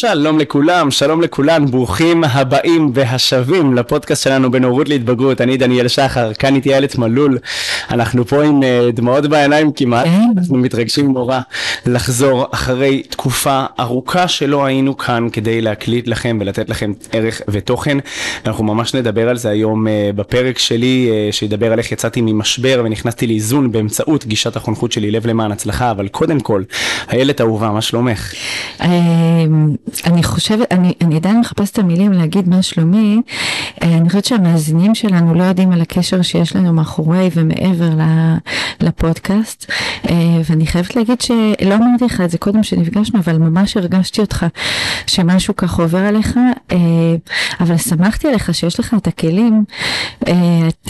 שלום לכולם, שלום לכולן, ברוכים הבאים והשבים לפודקאסט שלנו בנורות להתבגרות, אני דניאל שחר, כאן איתי איילת מלול, אנחנו פה עם uh, דמעות בעיניים כמעט, כן. אנחנו מתרגשים נורא לחזור אחרי תקופה ארוכה שלא היינו כאן כדי להקליט לכם ולתת לכם ערך ותוכן, אנחנו ממש נדבר על זה היום uh, בפרק שלי, uh, שידבר על איך יצאתי ממשבר ונכנסתי לאיזון באמצעות גישת החונכות שלי, לב למען הצלחה, אבל קודם כל, איילת אהובה, מה שלומך? אני חושבת, אני, אני עדיין מחפשת את המילים להגיד מה שלומי, אה, אני חושבת שהמאזינים שלנו לא יודעים על הקשר שיש לנו מאחורי ומעבר לפודקאסט, אה, ואני חייבת להגיד שלא אמרתי לך את זה קודם שנפגשנו, אבל ממש הרגשתי אותך שמשהו ככה עובר עליך, אה, אבל שמחתי עליך שיש לך את הכלים,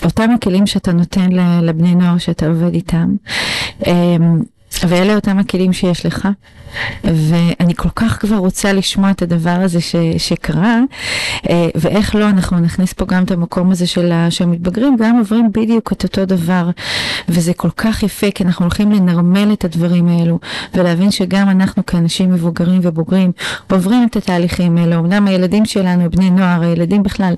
אותם הכלים שאתה נותן לבני נוער שאתה עובד איתם. ואלה אותם הכלים שיש לך, ואני כל כך כבר רוצה לשמוע את הדבר הזה ש, שקרה, אה, ואיך לא, אנחנו נכניס פה גם את המקום הזה של ה- שהמתבגרים גם עוברים בדיוק את אותו דבר, וזה כל כך יפה, כי אנחנו הולכים לנרמל את הדברים האלו, ולהבין שגם אנחנו כאנשים מבוגרים ובוגרים עוברים את התהליכים האלו, אמנם הילדים שלנו, בני נוער, הילדים בכלל,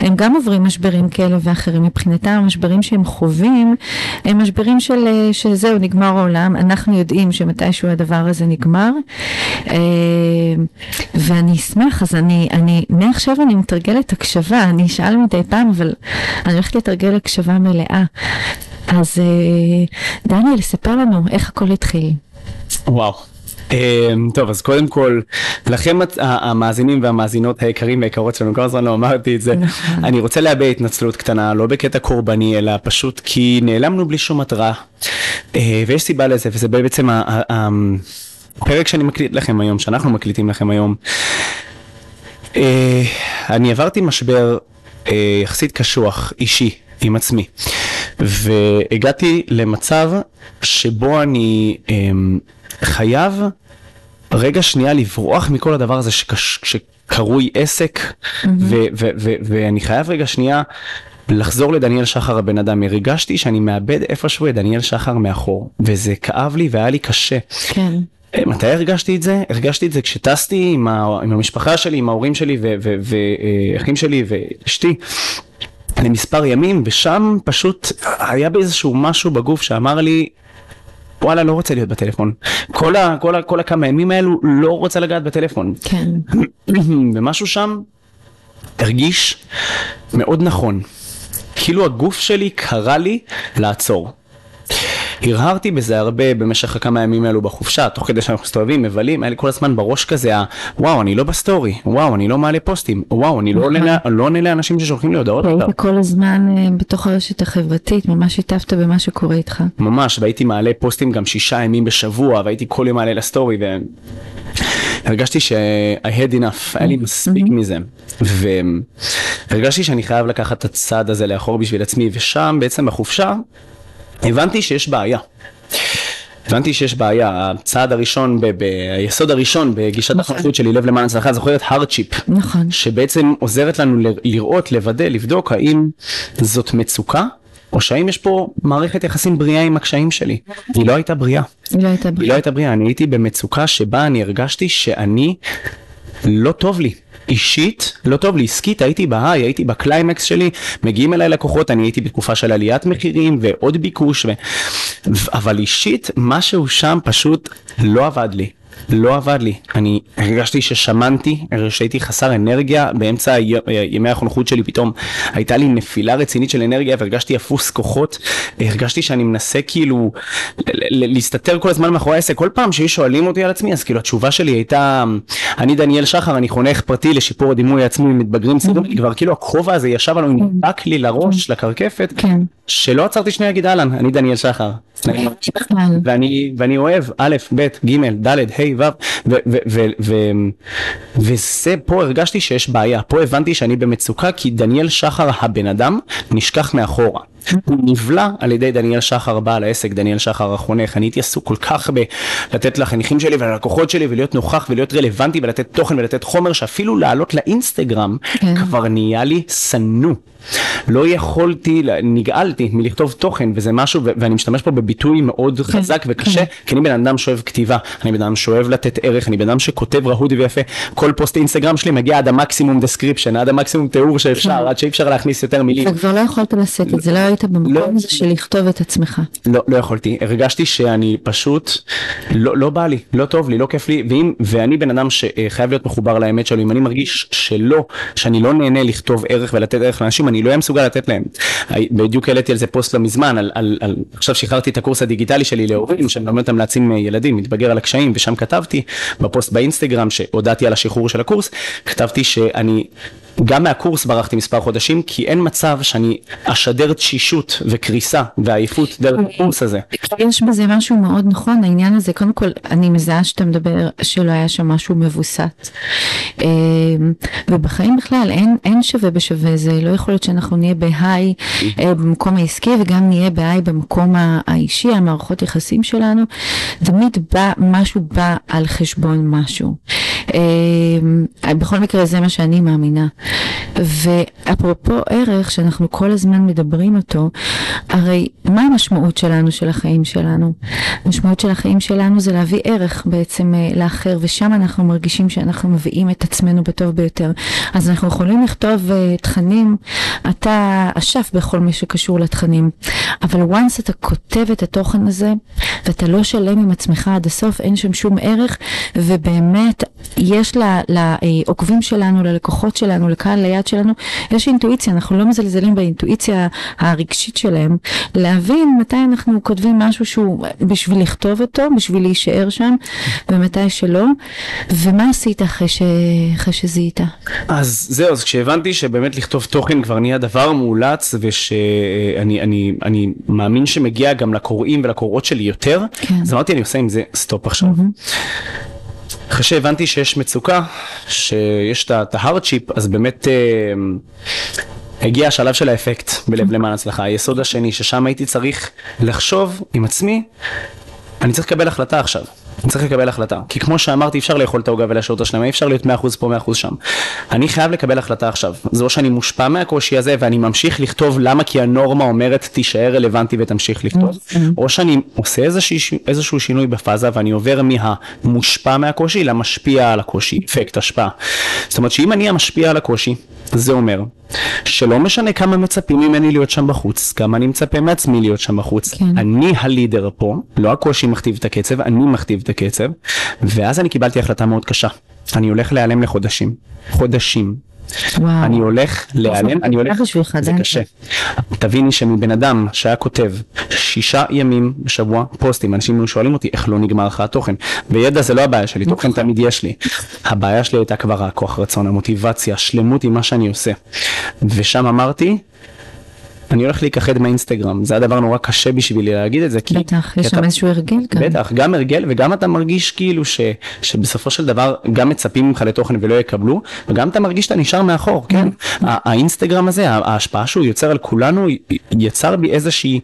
הם גם עוברים משברים כאלה ואחרים, מבחינתם המשברים שהם חווים, הם משברים של, אה, שזהו, נגמר העולם, אנחנו יודעים שמתישהו הדבר הזה נגמר, אה, ואני אשמח, אז אני, אני, מעכשיו אני מתרגלת הקשבה, אני אשאל מדי פעם, אבל אני הולכת לתרגל הקשבה מלאה. אז אה, דניאל, ספר לנו איך הכל התחיל. וואו. Um, טוב אז קודם כל לכם המאזינים והמאזינות היקרים והיקרות שלנו כל הזמן לא אמרתי את זה נכון. אני רוצה להביע התנצלות קטנה לא בקטע קורבני אלא פשוט כי נעלמנו בלי שום מטרה uh, ויש סיבה לזה וזה בעצם ה- ה- הפרק שאני מקליט לכם היום שאנחנו מקליטים לכם היום. Uh, אני עברתי משבר uh, יחסית קשוח אישי עם עצמי והגעתי למצב שבו אני um, חייב רגע שנייה לברוח מכל הדבר הזה שקש, שקרוי עסק ו- ו- ו- ואני חייב רגע שנייה לחזור לדניאל שחר הבן אדם הרגשתי שאני מאבד איפשהו את דניאל שחר מאחור וזה כאב לי והיה לי קשה. כן. אה, מתי הרגשתי את זה? הרגשתי את זה כשטסתי עם, ה... עם המשפחה שלי, עם ההורים שלי ואחים שלי ואשתי למספר ימים, ושם פשוט היה באיזשהו משהו בגוף שאמר לי, וואלה, לא רוצה להיות בטלפון. כל, ה... כל, ה... כל הכמה ימים האלו לא רוצה לגעת בטלפון. כן. ומשהו שם הרגיש מאוד נכון. כאילו הגוף שלי קרא לי לעצור. הרהרתי בזה הרבה במשך הכמה ימים האלו בחופשה, תוך כדי שאנחנו מסתובבים, מבלים, היה לי כל הזמן בראש כזה, וואו, אני לא ב story, וואו, אני לא מעלה פוסטים, וואו, אני לא עונה ל- לא לאנשים ששולחים לי הודעות. היית כל הזמן אה, בתוך הרשת החברתית, ממש שיתפת במה שקורה איתך. ממש, והייתי מעלה פוסטים גם שישה ימים בשבוע, והייתי כל יום מעלה לסטורי, והרגשתי ש- I had enough, היה לי מספיק מזה. והרגשתי שאני חייב לקחת את הצעד הזה לאחור בשביל עצמי, ושם בעצם בחופשה, הבנתי שיש בעיה. הבנתי שיש בעיה, הצעד הראשון, ב- ב- היסוד הראשון בגישת החונכות שלי, לב למען הצלחה, זוכרת hardship. נכון. שבעצם עוזרת לנו ל- לראות, לוודא, לבדוק האם זאת מצוקה, או שהאם יש פה מערכת יחסים בריאה עם הקשיים שלי. והיא לא הייתה בריאה. היא לא הייתה היא לא הייתה בריאה, אני הייתי במצוקה שבה אני הרגשתי שאני לא טוב לי. אישית, לא טוב לי, עסקית, הייתי ב high, הייתי בקליימקס שלי, מגיעים אליי לקוחות, אני הייתי בתקופה של עליית מחירים ועוד ביקוש, ו... אבל אישית, משהו שם פשוט לא עבד לי. לא עבד לי, אני הרגשתי ששמנתי, שהייתי חסר אנרגיה באמצע י- ימי החונכות שלי פתאום הייתה לי נפילה רצינית של אנרגיה והרגשתי אפוס כוחות, הרגשתי שאני מנסה כאילו להסתתר כל הזמן מאחורי העסק, כל פעם שהיו שואלים אותי על עצמי אז כאילו התשובה שלי הייתה אני דניאל שחר אני חונך פרטי לשיפור הדימוי העצמי ממתבגרים צעירים, כבר כאילו הכובע הזה ישב עלינו, נדבק לי לראש, לקרקפת, כן. שלא עצרתי שנייה להגיד אהלן, אני דניאל שחר. ואני אוהב א', ב', ג', ד', ה', ו- ו- וזה, פה הרגשתי שיש בעיה, פה הבנתי שאני במצוקה כי דניאל שחר הבן אדם נשכח מאחורה. הוא נבלע על ידי דניאל שחר בעל העסק, דניאל שחר החונך, אני הייתי עסוק כל כך בלתת לחניכים שלי וללקוחות שלי ולהיות נוכח ולהיות רלוונטי ולתת תוכן ולתת חומר שאפילו לעלות לאינסטגרם כן. כבר נהיה לי שנוא. לא יכולתי, נגעלתי מלכתוב תוכן, וזה משהו, ו- ואני משתמש פה בביטוי מאוד כן, חזק וקשה, כן. כי אני בן אדם שאוהב כתיבה, אני בן אדם שאוהב לתת ערך, אני בן אדם שכותב רהוט ויפה, כל פוסט אינסטגרם שלי מגיע עד המקסימום description, עד המקסימום תיאור שאפשר, עד שאי אפשר להכניס יותר מילים. וכבר לא יכולת לשאת את זה, לא לא. במקום הזה של לכתוב את עצמך. לא, לא יכולתי, הרגשתי שאני פשוט, לא, לא בא לי, לא טוב לי, לא כיף לי, ואם, ואני בן אדם שחייב להיות מחובר לאמת שלו, אם אני מרגיש שלא, שאני לא נהנה לכתוב ערך ולתת ערך לאנשים, אני לא אהיה מסוגל לתת להם. בדיוק העליתי על זה פוסט לא מזמן, על, על, על, עכשיו שחררתי את הקורס הדיגיטלי שלי להורים, שאני מלמד אותם להעצים ילדים, מתבגר על הקשיים, ושם כתבתי, בפוסט באינסטגרם, שהודעתי על השחרור של הקורס, כתבתי שאני... גם מהקורס ברחתי מספר חודשים, כי אין מצב שאני אשדר תשישות וקריסה ועייפות דרך הקורס הזה. יש בזה משהו מאוד נכון, העניין הזה, קודם כל, אני מזהה שאתה מדבר שלא היה שם משהו מבוסת. אה, ובחיים בכלל אין, אין שווה בשווה, זה לא יכול להיות שאנחנו נהיה בהיי אה, במקום העסקי וגם נהיה בהיי במקום האישי, המערכות יחסים שלנו. תמיד בא, משהו בא על חשבון משהו. אה, בכל מקרה זה מה שאני מאמינה. ואפרופו ערך שאנחנו כל הזמן מדברים אותו, הרי מה המשמעות שלנו של החיים שלנו? המשמעות של החיים שלנו זה להביא ערך בעצם אה, לאחר, ושם אנחנו מרגישים שאנחנו מביאים את עצמנו בטוב ביותר. אז אנחנו יכולים לכתוב אה, תכנים, אתה אשף בכל מה שקשור לתכנים, אבל once אתה כותב את התוכן הזה, ואתה לא שלם עם עצמך עד הסוף, אין שם שום ערך, ובאמת יש לעוקבים שלנו, ללקוחות שלנו, לקהל ליד שלנו, יש אינטואיציה, אנחנו לא מזלזלים באינטואיציה הרגשית שלהם, להבין מתי אנחנו כותבים משהו שהוא בשביל לכתוב אותו, בשביל להישאר שם, ומתי שלא, ומה עשית אחרי, ש... אחרי שזיהית? אז זהו, אז כשהבנתי שבאמת לכתוב תוכן כבר נהיה דבר מאולץ, ושאני אני, אני מאמין שמגיע גם לקוראים ולקוראות שלי יותר, כן. אז אמרתי אני עושה עם זה stop עכשיו. אחרי שהבנתי שיש מצוקה, שיש את ה hardship, אז באמת אה, הגיע השלב של האפקט בלב למען הצלחה, היסוד השני, ששם הייתי צריך לחשוב עם עצמי, אני צריך לקבל החלטה עכשיו. צריך לקבל החלטה. כי כמו שאמרתי, אפשר לאכול את העוגה ולהשאיר אותה שלמה, אי אפשר להיות 100% פה 100% שם. אני חייב לקבל החלטה עכשיו. זה או שאני מושפע מהקושי הזה ואני ממשיך לכתוב למה כי הנורמה אומרת תישאר רלוונטי ותמשיך לכתוב, או שאני עושה איזשהו, איזשהו שינוי בפאזה ואני עובר מהמושפע מהקושי למשפיע על הקושי, אפקט השפעה. זאת אומרת שאם אני המשפיע על הקושי, זה אומר שלא משנה כמה מצפים ממני להיות שם בחוץ, כמה אני מצפה מעצמי להיות שם בחוץ, כן. אני הלידר פה, לא הקושי מכתיב את הקצב, אני מכתיב את הקצב, ואז אני קיבלתי החלטה מאוד קשה. אני הולך להיעלם לחודשים. חודשים. וואו. אני הולך להיעלם, אני הולך, זה. קשה. תביני שמבן אדם שהיה כותב שישה ימים בשבוע פוסטים, אנשים היו שואלים אותי איך לא נגמר לך התוכן, וידע זה לא הבעיה שלי, תוכן תמיד יש לי. הבעיה שלי הייתה כבר הכוח רצון, המוטיבציה, השלמות עם מה שאני עושה. ושם אמרתי, אני הולך להיכחד מהאינסטגרם, זה הדבר נורא קשה בשבילי להגיד את זה, כי... בטח, כי יש שם אתה- איזשהו הרגל כאן. בטח, גם הרגל וגם אתה מרגיש כאילו ש, שבסופו של דבר גם מצפים ממך לתוכן ולא יקבלו, וגם אתה מרגיש שאתה נשאר מאחור, כן? ה- האינסטגרם הזה, ההשפעה שהוא יוצר על כולנו, יצר בי איזושהי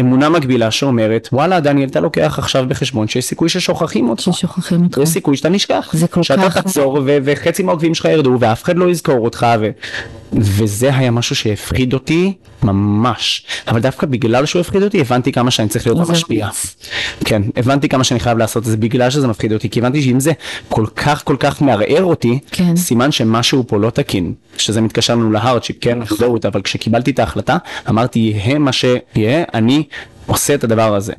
אמונה מקבילה שאומרת, וואלה, דניאל, אתה לוקח עכשיו בחשבון שיש סיכוי ששוכחים אותך. ששוכחים אותך. יש סיכוי שאתה נשכח, זה כל שאתה כך- תחזור ו- וחצי מהעוקבים שלך ירדו ואף אחד לא יזכור אותך ו... וזה היה משהו שהפחיד אותי ממש, אבל דווקא בגלל שהוא הפחיד אותי הבנתי כמה שאני צריך להיות המשפיע. כן, הבנתי כמה שאני חייב לעשות את זה בגלל שזה מפחיד אותי, כי הבנתי שאם זה כל כך כל כך מערער אותי, כן. סימן שמשהו פה לא תקין, שזה מתקשר לנו להארדשיפ, כן, לחזור אבל כשקיבלתי את ההחלטה, אמרתי יהיה מה שיהיה, אני עושה את הדבר הזה.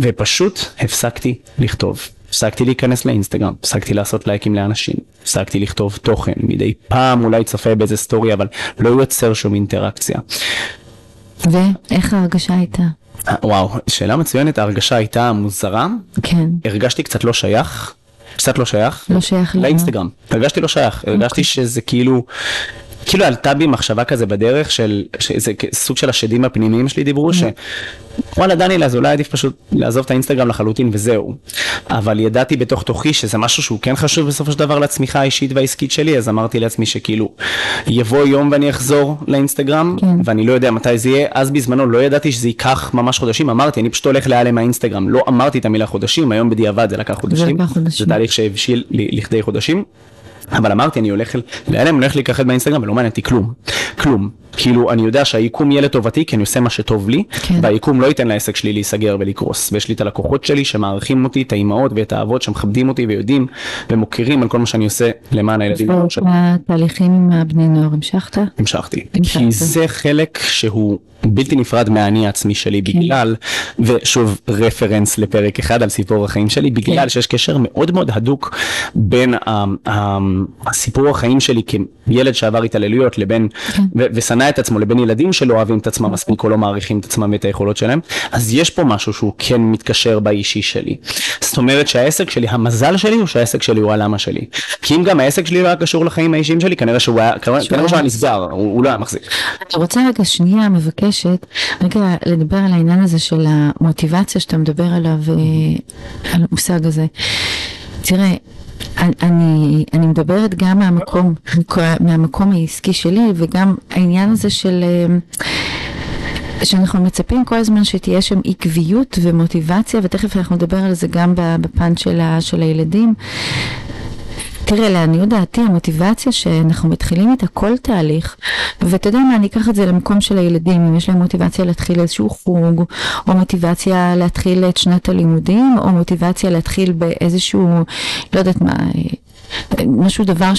ופשוט הפסקתי לכתוב. הפסקתי להיכנס לאינסטגרם, הפסקתי לעשות לייקים לאנשים, הפסקתי לכתוב תוכן, מדי פעם אולי צופה באיזה סטורי, אבל לא יוצר שום אינטראקציה. ואיך ההרגשה הייתה? אה, וואו, שאלה מצוינת, ההרגשה הייתה מוזרה, כן. הרגשתי קצת לא שייך, קצת לא שייך, לא שייך? לאינסטגרם, הרגשתי לא שייך, הרגשתי שזה כאילו, כאילו עלתה בי מחשבה כזה בדרך של, שזה סוג של השדים הפנימיים שלי דיברו, ש... וואלה דניאל, אז אולי עדיף פשוט לעזוב את האינסטגרם לחלוטין וזהו. אבל ידעתי בתוך תוכי שזה משהו שהוא כן חשוב בסופו של דבר לצמיחה האישית והעסקית שלי, אז אמרתי לעצמי שכאילו, יבוא יום ואני אחזור לאינסטגרם, כן. ואני לא יודע מתי זה יהיה, אז בזמנו לא ידעתי שזה ייקח ממש חודשים, אמרתי, אני פשוט הולך להיעלם מהאינסטגרם, לא אמרתי את המילה חודשים, היום בדיעבד זה לקח חודשים, חודשים. זה תהליך שהבשיל לכדי חודשים. אבל אמרתי, אני הולך להיעלם, אני הולך להיכחד באינסטגרם ולא מעניין אותי כלום. כלום. כאילו, אני יודע שהיקום יהיה לטובתי כי אני עושה מה שטוב לי, כן. והיקום לא ייתן לעסק שלי להיסגר ולקרוס. ויש לי את הלקוחות שלי שמעריכים אותי, את האימהות ואת האבות שמכבדים אותי ויודעים ומוקירים על כל מה שאני עושה למען הילדים שלי. התהליכים עם הבני נוער המשכת? המשכתי. המשכת. כי זה חלק שהוא בלתי נפרד מהאני העצמי שלי כן. בגלל, ושוב רפרנס לפרק אחד על סיפור החיים שלי, בגלל כן. שיש קשר מאוד מאוד הדוק בין ה- ה- הסיפור החיים שלי כילד שעבר התעללויות לבין, כן. ושנא את עצמו, לבין ילדים שלא אוהבים את עצמם מספיק או לא מעריכים את עצמם ואת היכולות שלהם, אז יש פה משהו שהוא כן מתקשר באישי שלי. זאת אומרת שהעסק שלי, המזל שלי הוא שהעסק שלי הוא הלמה שלי. כי אם גם העסק שלי לא היה קשור לחיים האישיים שלי, כנראה שהוא היה, כנראה שהוא היה נסגר, הוא הוא לא היה מחזיק. אני רוצה רגע שנייה מבקשת רגע לדבר על העניין הזה של המוטיבציה שאתה מדבר עליו, אה, על המושג הזה. תראה, אני, אני מדברת גם מהמקום, מהמקום העסקי שלי וגם העניין הזה של... אה, שאנחנו מצפים כל הזמן שתהיה שם עקביות ומוטיבציה, ותכף אנחנו נדבר על זה גם בפן של, ה, של הילדים. תראה, לעניות דעתי, המוטיבציה שאנחנו מתחילים איתה כל תהליך, ואתה יודע מה, אני אקח את זה למקום של הילדים, אם יש להם מוטיבציה להתחיל איזשהו חוג, או מוטיבציה להתחיל את שנת הלימודים, או מוטיבציה להתחיל באיזשהו, לא יודעת מה, משהו דבר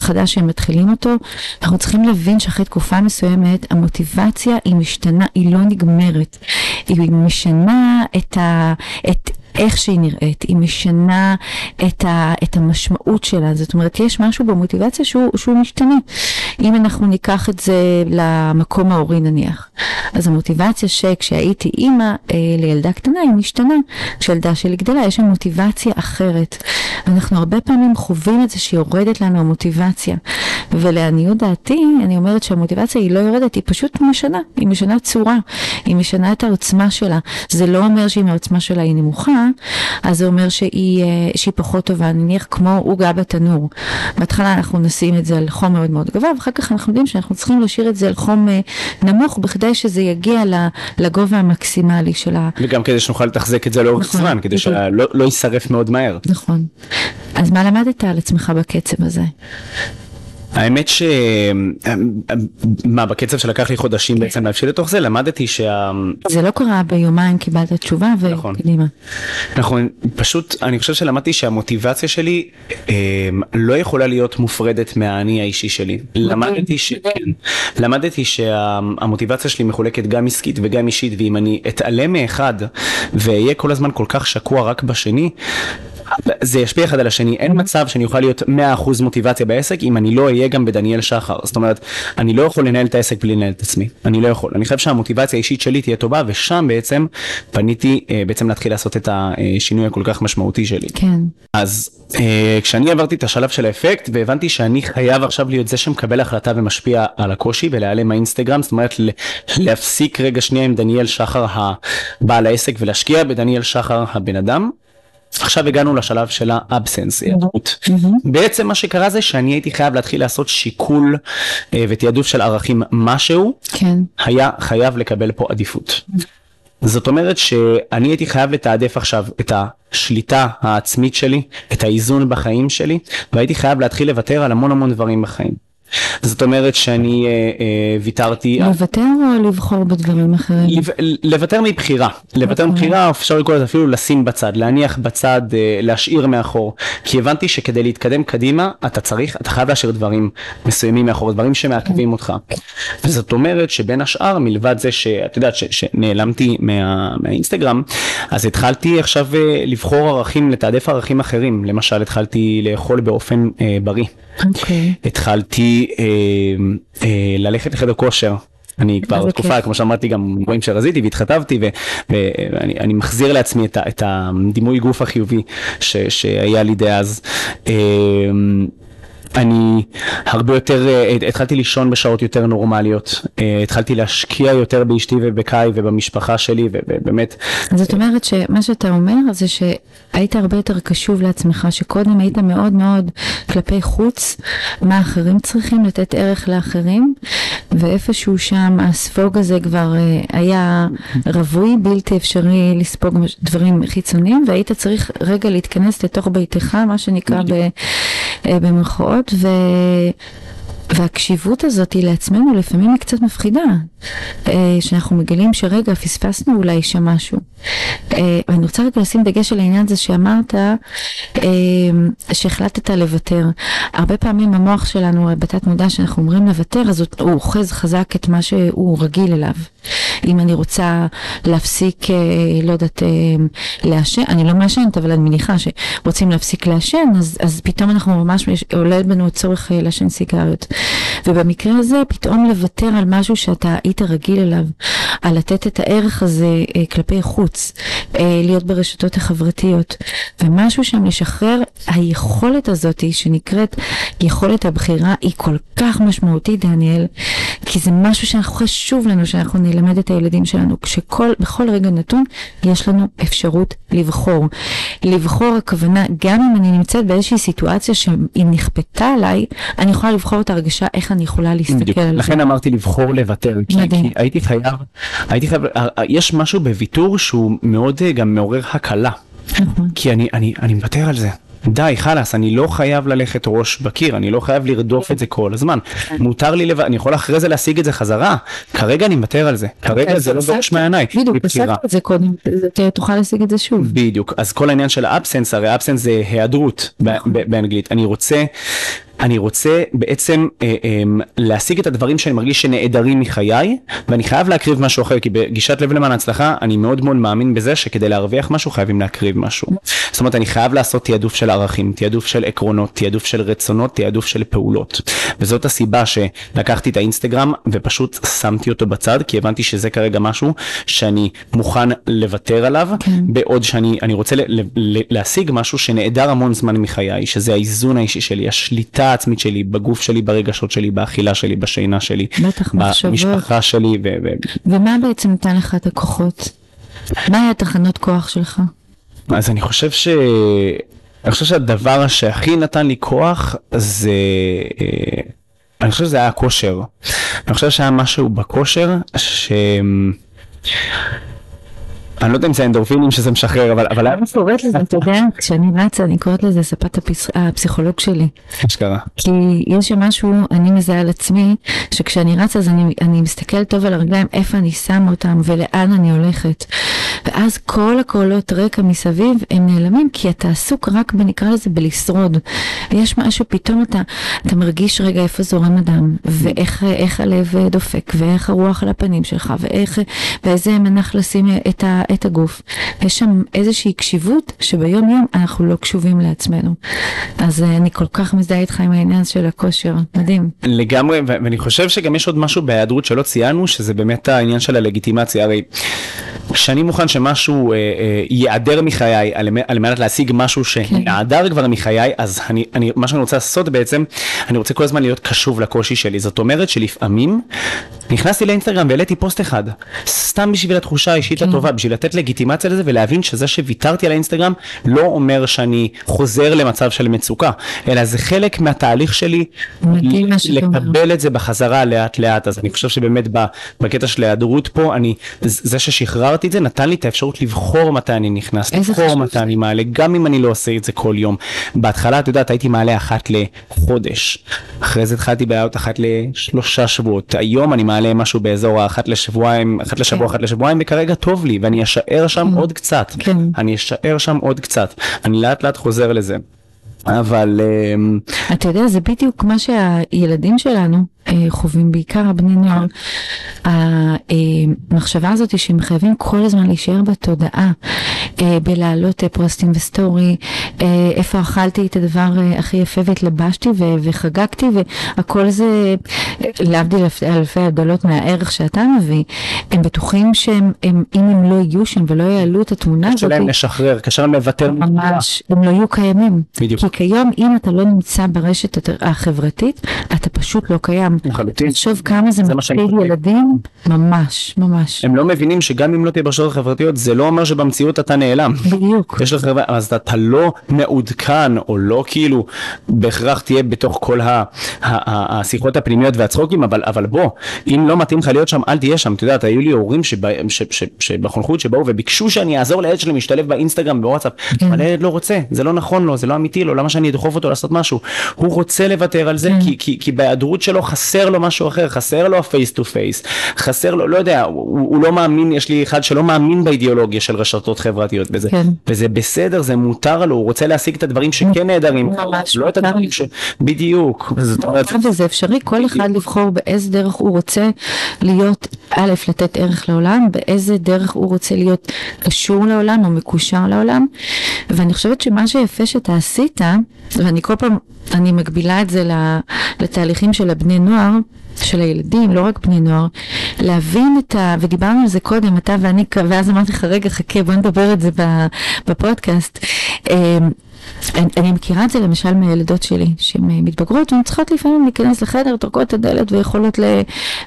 חדש שהם מתחילים אותו, אנחנו צריכים להבין שאחרי תקופה מסוימת המוטיבציה היא משתנה, היא לא נגמרת, היא משנה את ה... את איך שהיא נראית, היא משנה את, ה, את המשמעות שלה, זאת אומרת יש משהו במוטיבציה שהוא, שהוא משתנה. אם אנחנו ניקח את זה למקום ההורי נניח, אז המוטיבציה שכשהייתי אימא אה, לילדה קטנה היא משתנה, כשילדה שלי גדלה יש שם מוטיבציה אחרת. אנחנו הרבה פעמים חווים את זה שיורדת לנו המוטיבציה, ולעניות דעתי אני אומרת שהמוטיבציה היא לא יורדת, היא פשוט משנה, היא משנה צורה, היא משנה את העוצמה שלה. זה לא אומר שאם העוצמה שלה היא נמוכה, אז זה אומר שהיא, אה, שהיא פחות טובה, נניח כמו עוגה בתנור. בהתחלה אנחנו נשים את זה על חום מאוד מאוד גבוה, ואחר כך אנחנו יודעים שאנחנו צריכים להשאיר את זה על חום אה, נמוך, בכדי שזה יגיע לגובה המקסימלי של ה... וגם כדי שנוכל לתחזק את זה לאורך נכון, זמן, כדי. שלא לא יישרף מאוד מהר. נכון. אז מה למדת על עצמך בקצב הזה? האמת ש... מה, בקצב שלקח לי חודשים בעצם להבשיל לתוך זה, למדתי שה... זה לא קרה ביומיים קיבלת תשובה נכון. וקדימה. נכון, פשוט אני חושב שלמדתי שהמוטיבציה שלי אה, לא יכולה להיות מופרדת מהאני האישי שלי. למדתי ש... כן. למדתי שהמוטיבציה שלי מחולקת גם עסקית וגם אישית, ואם אני אתעלם מאחד ואהיה כל הזמן כל כך שקוע רק בשני, זה ישפיע אחד על השני, אין מצב שאני אוכל להיות 100% מוטיבציה בעסק אם אני לא אהיה גם בדניאל שחר, זאת אומרת, אני לא יכול לנהל את העסק בלי לנהל את עצמי, אני לא יכול, אני חושב שהמוטיבציה האישית שלי תהיה טובה ושם בעצם פניתי אה, בעצם להתחיל לעשות את השינוי הכל כך משמעותי שלי. כן. אז אה, כשאני עברתי את השלב של האפקט והבנתי שאני חייב עכשיו להיות זה שמקבל החלטה ומשפיע על הקושי ולהיעלם מהאינסטגרם, זאת אומרת להפסיק רגע שנייה עם דניאל שחר הבעל העסק ולהשקיע בדניאל שחר הבן אדם. עכשיו הגענו לשלב של האבסנס, היעדרות. בעצם מה שקרה זה שאני הייתי חייב להתחיל לעשות שיקול אה, ותעדוף של ערכים משהו, כן. היה חייב לקבל פה עדיפות. זאת אומרת שאני הייתי חייב לתעדף עכשיו את השליטה העצמית שלי, את האיזון בחיים שלי, והייתי חייב להתחיל לוותר על המון המון דברים בחיים. זאת אומרת שאני אה, אה, ויתרתי... על- לוותר או לבחור בדברים אחרים? לוותר מבחירה, לוותר אוקיי. מבחירה אפשר לקרוא לזה אפילו לשים בצד, להניח בצד, אה, להשאיר מאחור, כי הבנתי שכדי להתקדם קדימה אתה צריך, אתה חייב להשאיר דברים מסוימים מאחור, דברים שמעכבים אותך. וזאת אומרת שבין השאר, מלבד זה שאת יודעת ש- שנעלמתי מה, מהאינסטגרם, אז התחלתי עכשיו לבחור ערכים, לתעדף ערכים אחרים, למשל התחלתי לאכול באופן אה, בריא. אוקיי. התחלתי אה, אה, ללכת לחדר כושר. אני כבר תקופה. כמו שאמרתי, גם רואים שרזיתי והתחתבתי ו- ואני אני מחזיר לעצמי את, ה- את הדימוי גוף החיובי ש, שהיה לי דאז. אה, אני הרבה יותר, אה, התחלתי לישון בשעות יותר נורמליות, אה, התחלתי להשקיע יותר באשתי ובקאי ובמשפחה שלי ובאמת, זאת אומרת שמה שאתה אומר זה שהיית הרבה יותר קשוב לעצמך, שקודם היית מאוד מאוד כלפי חוץ, מה אחרים צריכים, לתת ערך לאחרים, ואיפשהו שם הספוג הזה כבר אה, היה רווי, בלתי אפשרי לספוג דברים חיצוניים, והיית צריך רגע להתכנס לתוך ביתך, מה שנקרא ב... אה, במרכאות, ו... והקשיבות הזאת לעצמנו לפעמים היא קצת מפחידה, שאנחנו מגלים שרגע פספסנו אולי שם משהו. אה, ואני רוצה רגע לשים דגש על העניין הזה שאמרת אה, שהחלטת לוותר. הרבה פעמים המוח שלנו, בתת מודע, שאנחנו אומרים לוותר, אז הוא אוחז חזק את מה שהוא רגיל אליו. אם אני רוצה להפסיק, לא יודעת, לעשן, אני לא מעשנת, אבל אני מניחה שרוצים להפסיק לעשן, אז, אז פתאום אנחנו ממש, עולה בנו צורך לעשן סיגריות. ובמקרה הזה פתאום לוותר על משהו שאתה היית רגיל אליו, על לתת את הערך הזה אה, כלפי חוץ, אה, להיות ברשתות החברתיות, ומשהו שם לשחרר, היכולת הזאת שנקראת יכולת הבחירה היא כל כך משמעותית, דניאל, כי זה משהו שחשוב לנו שאנחנו נלמד את הילדים שלנו, כשבכל רגע נתון יש לנו אפשרות לבחור. לבחור הכוונה, גם אם אני נמצאת באיזושהי סיטואציה שהיא נכפתה עליי, אני יכולה לבחור את הרגשה איך אני יכולה להסתכל בדיוק. על זה. לכן אמרתי לבחור לוותר, כי, כי הייתי חייב, הייתי חייב, אה, אה, יש משהו בוויתור שהוא מאוד אה, גם מעורר הקלה. נכון. כי אני, אני, אני מוותר על זה. די, חלאס, אני לא חייב ללכת ראש בקיר, אני לא חייב לרדוף את זה כל הזמן. מותר לי לבד, אני יכול אחרי זה להשיג את זה חזרה. כרגע אני מוותר על זה, כרגע זה לא דורש מעיניי. בדיוק, עשית את זה קודם, תוכל להשיג את זה שוב. בדיוק, אז כל העניין של האבסנס, הרי האבסנס זה היעדרות נכון. באנגלית. אני רוצה... אני רוצה בעצם אה, אה, להשיג את הדברים שאני מרגיש שנעדרים מחיי, ואני חייב להקריב משהו אחר, כי בגישת לב למען ההצלחה, אני מאוד מאוד מאמין בזה שכדי להרוויח משהו חייבים להקריב משהו. זאת אומרת, אני חייב לעשות תעדוף של ערכים, תעדוף של עקרונות, תעדוף של רצונות, תעדוף של פעולות. וזאת הסיבה שלקחתי את האינסטגרם ופשוט שמתי אותו בצד, כי הבנתי שזה כרגע משהו שאני מוכן לוותר עליו, כן. בעוד שאני רוצה להשיג משהו שנעדר המון זמן מחיי, שזה האיזון האישי שלי, השליטה העצמית שלי, בגוף שלי, ברגשות שלי, באכילה שלי, בשינה שלי, בטח, במשפחה שלי. ו- ו- ומה בעצם נתן לך את הכוחות? מה היה תחנות כוח שלך? אז אני חושב ש... אני חושב שהדבר שהכי נתן לי כוח זה... אה, אני חושב שזה היה הכושר. אני חושב שהיה משהו בכושר ש... אני לא יודע אם זה אנדורפינים שזה משחרר, אבל... אבל... אני קוראת לזה, אתה יודע, כשאני רצה, אני קוראת לזה ספת הפסיכולוג שלי. אשכרה. כי יש שם משהו, אני מזהה על עצמי, שכשאני רצה אז אני, אני מסתכלת טוב על הרגליים, איפה אני שמה אותם ולאן אני הולכת. ואז כל הקולות רקע מסביב הם נעלמים, כי אתה עסוק רק בנקרא לזה בלשרוד. ויש משהו, פתאום אתה, אתה מרגיש רגע איפה זורם הדם, ואיך הלב דופק, ואיך הרוח על הפנים שלך, ואיך, ואיזה מנח לשים את ה... את הגוף. יש שם איזושהי קשיבות שביום יום אנחנו לא קשובים לעצמנו. אז אה, אני כל כך מזדהה איתך עם העניין של הכושר, מדהים. לגמרי, ואני חושב שגם יש עוד משהו בהיעדרות שלא ציינו, שזה באמת העניין של הלגיטימציה. הרי כשאני מוכן שמשהו אה, אה, ייעדר מחיי על, על מנת להשיג משהו שנעדר כן. כבר מחיי, אז אני, אני, מה שאני רוצה לעשות בעצם, אני רוצה כל הזמן להיות קשוב לקושי שלי. זאת אומרת שלפעמים נכנסתי לאינסטגרם והעליתי פוסט אחד, סתם בשביל התחושה האישית כן. הטובה, בשביל לתת לגיטימציה לזה ולהבין שזה שוויתרתי על האינסטגרם לא אומר שאני חוזר למצב של מצוקה, אלא זה חלק מהתהליך שלי לקבל את זה בחזרה לאט לאט. אז אני חושב שבאמת בקטע של ההיעדרות פה, אני, זה ששחררתי את זה נתן לי את האפשרות לבחור מתי אני נכנס, לבחור מתי אני מעלה, גם אם אני לא עושה את זה כל יום. בהתחלה, את יודעת, הייתי מעלה אחת לחודש, אחרי זה התחלתי בעיות אחת לשלושה שבועות, היום אני מעלה משהו באזור האחת לשבועיים, אחת לשבוע, כן. אחת לשבועיים, וכרגע טוב לי, ואני אשאר שם כן. עוד קצת, כן. אני אשאר שם עוד קצת, אני לאט לאט חוזר לזה. אבל... אמ, אתה יודע, זה בדיוק מה שהילדים שלנו חווים, בעיקר הבני נוער. המחשבה הזאת שהם חייבים כל הזמן להישאר בתודעה, אה, בלהעלות אה, פרסטים וסטורי, איפה אכלתי את הדבר הכי יפה והתלבשתי וחגגתי, והכל זה, להבדיל אלפי הבדלות מהערך שאתה מביא, הם בטוחים שהם, הם, אם הם לא יהיו שם ולא יעלו את התמונה הזאת, קשה להם לשחרר, קשה להם לוותר. ממש, הם לא יהיו קיימים. בדיוק. כי כיום, אם אתה לא נמצא ברשת החברתית, אתה פשוט לא קיים. לחלוטין. תחשוב כמה זה מפחיד ילדים, ממש, ממש. הם לא מבינים שגם אם לא תהיה ברשתות החברתיות, זה לא אומר שבמציאות אתה נעלם. בדיוק. יש לך, אז אתה לא מעודכן, או לא כאילו בהכרח תהיה בתוך כל ה, ה, ה, השיחות הפנימיות והצחוקים, אבל, אבל בוא, אם לא מתאים לך להיות שם, אל תהיה שם. אתה יודע, היו לי הורים שבחונכות שבאו וביקשו שאני אעזור לילד שלי להשתלב באינסטגרם ובוואטסאפ, כן. אבל הילד לא רוצה, זה לא נכון לו, זה לא אמיתי לו, למה שאני אדחוף אותו לעשות משהו? הוא רוצה לוותר על זה, כן. כי, כי, כי בהיעדרות שלו חסר לו משהו אחר, חסר לו ה face to face, חסר לו, לא יודע, הוא, הוא לא מאמין, יש לי אחד שלא מאמין באידיאולוגיה של רשתות חברתיות וזה, כן. וזה בסדר, זה מותר לו, הוא רוצה להשיג את הדברים שכן נהדרים, ממש, לא את הדברים. ש... בדיוק, זאת אומרת, וזה אפשרי, כל אחד לבחור באיזה דרך הוא רוצה להיות, א', לתת ערך לעולם, באיזה דרך הוא רוצה להיות קשור לעולם או מקושר לעולם. ואני חושבת שמה שיפה שאתה עשית, ואני כל פעם, אני מגבילה את זה לתהליכים של הבני נוער, של הילדים, לא רק בני נוער, להבין את ה... ודיברנו על זה קודם, אתה ואני, ואז אמרתי לך, רגע, חכה, בוא נדבר את זה בפודקאסט. אמ, אני, אני מכירה את זה למשל מהילדות שלי, שהן אה, מתבגרות והן צריכות לפעמים להיכנס לחדר, טורקות את הדלת ויכולות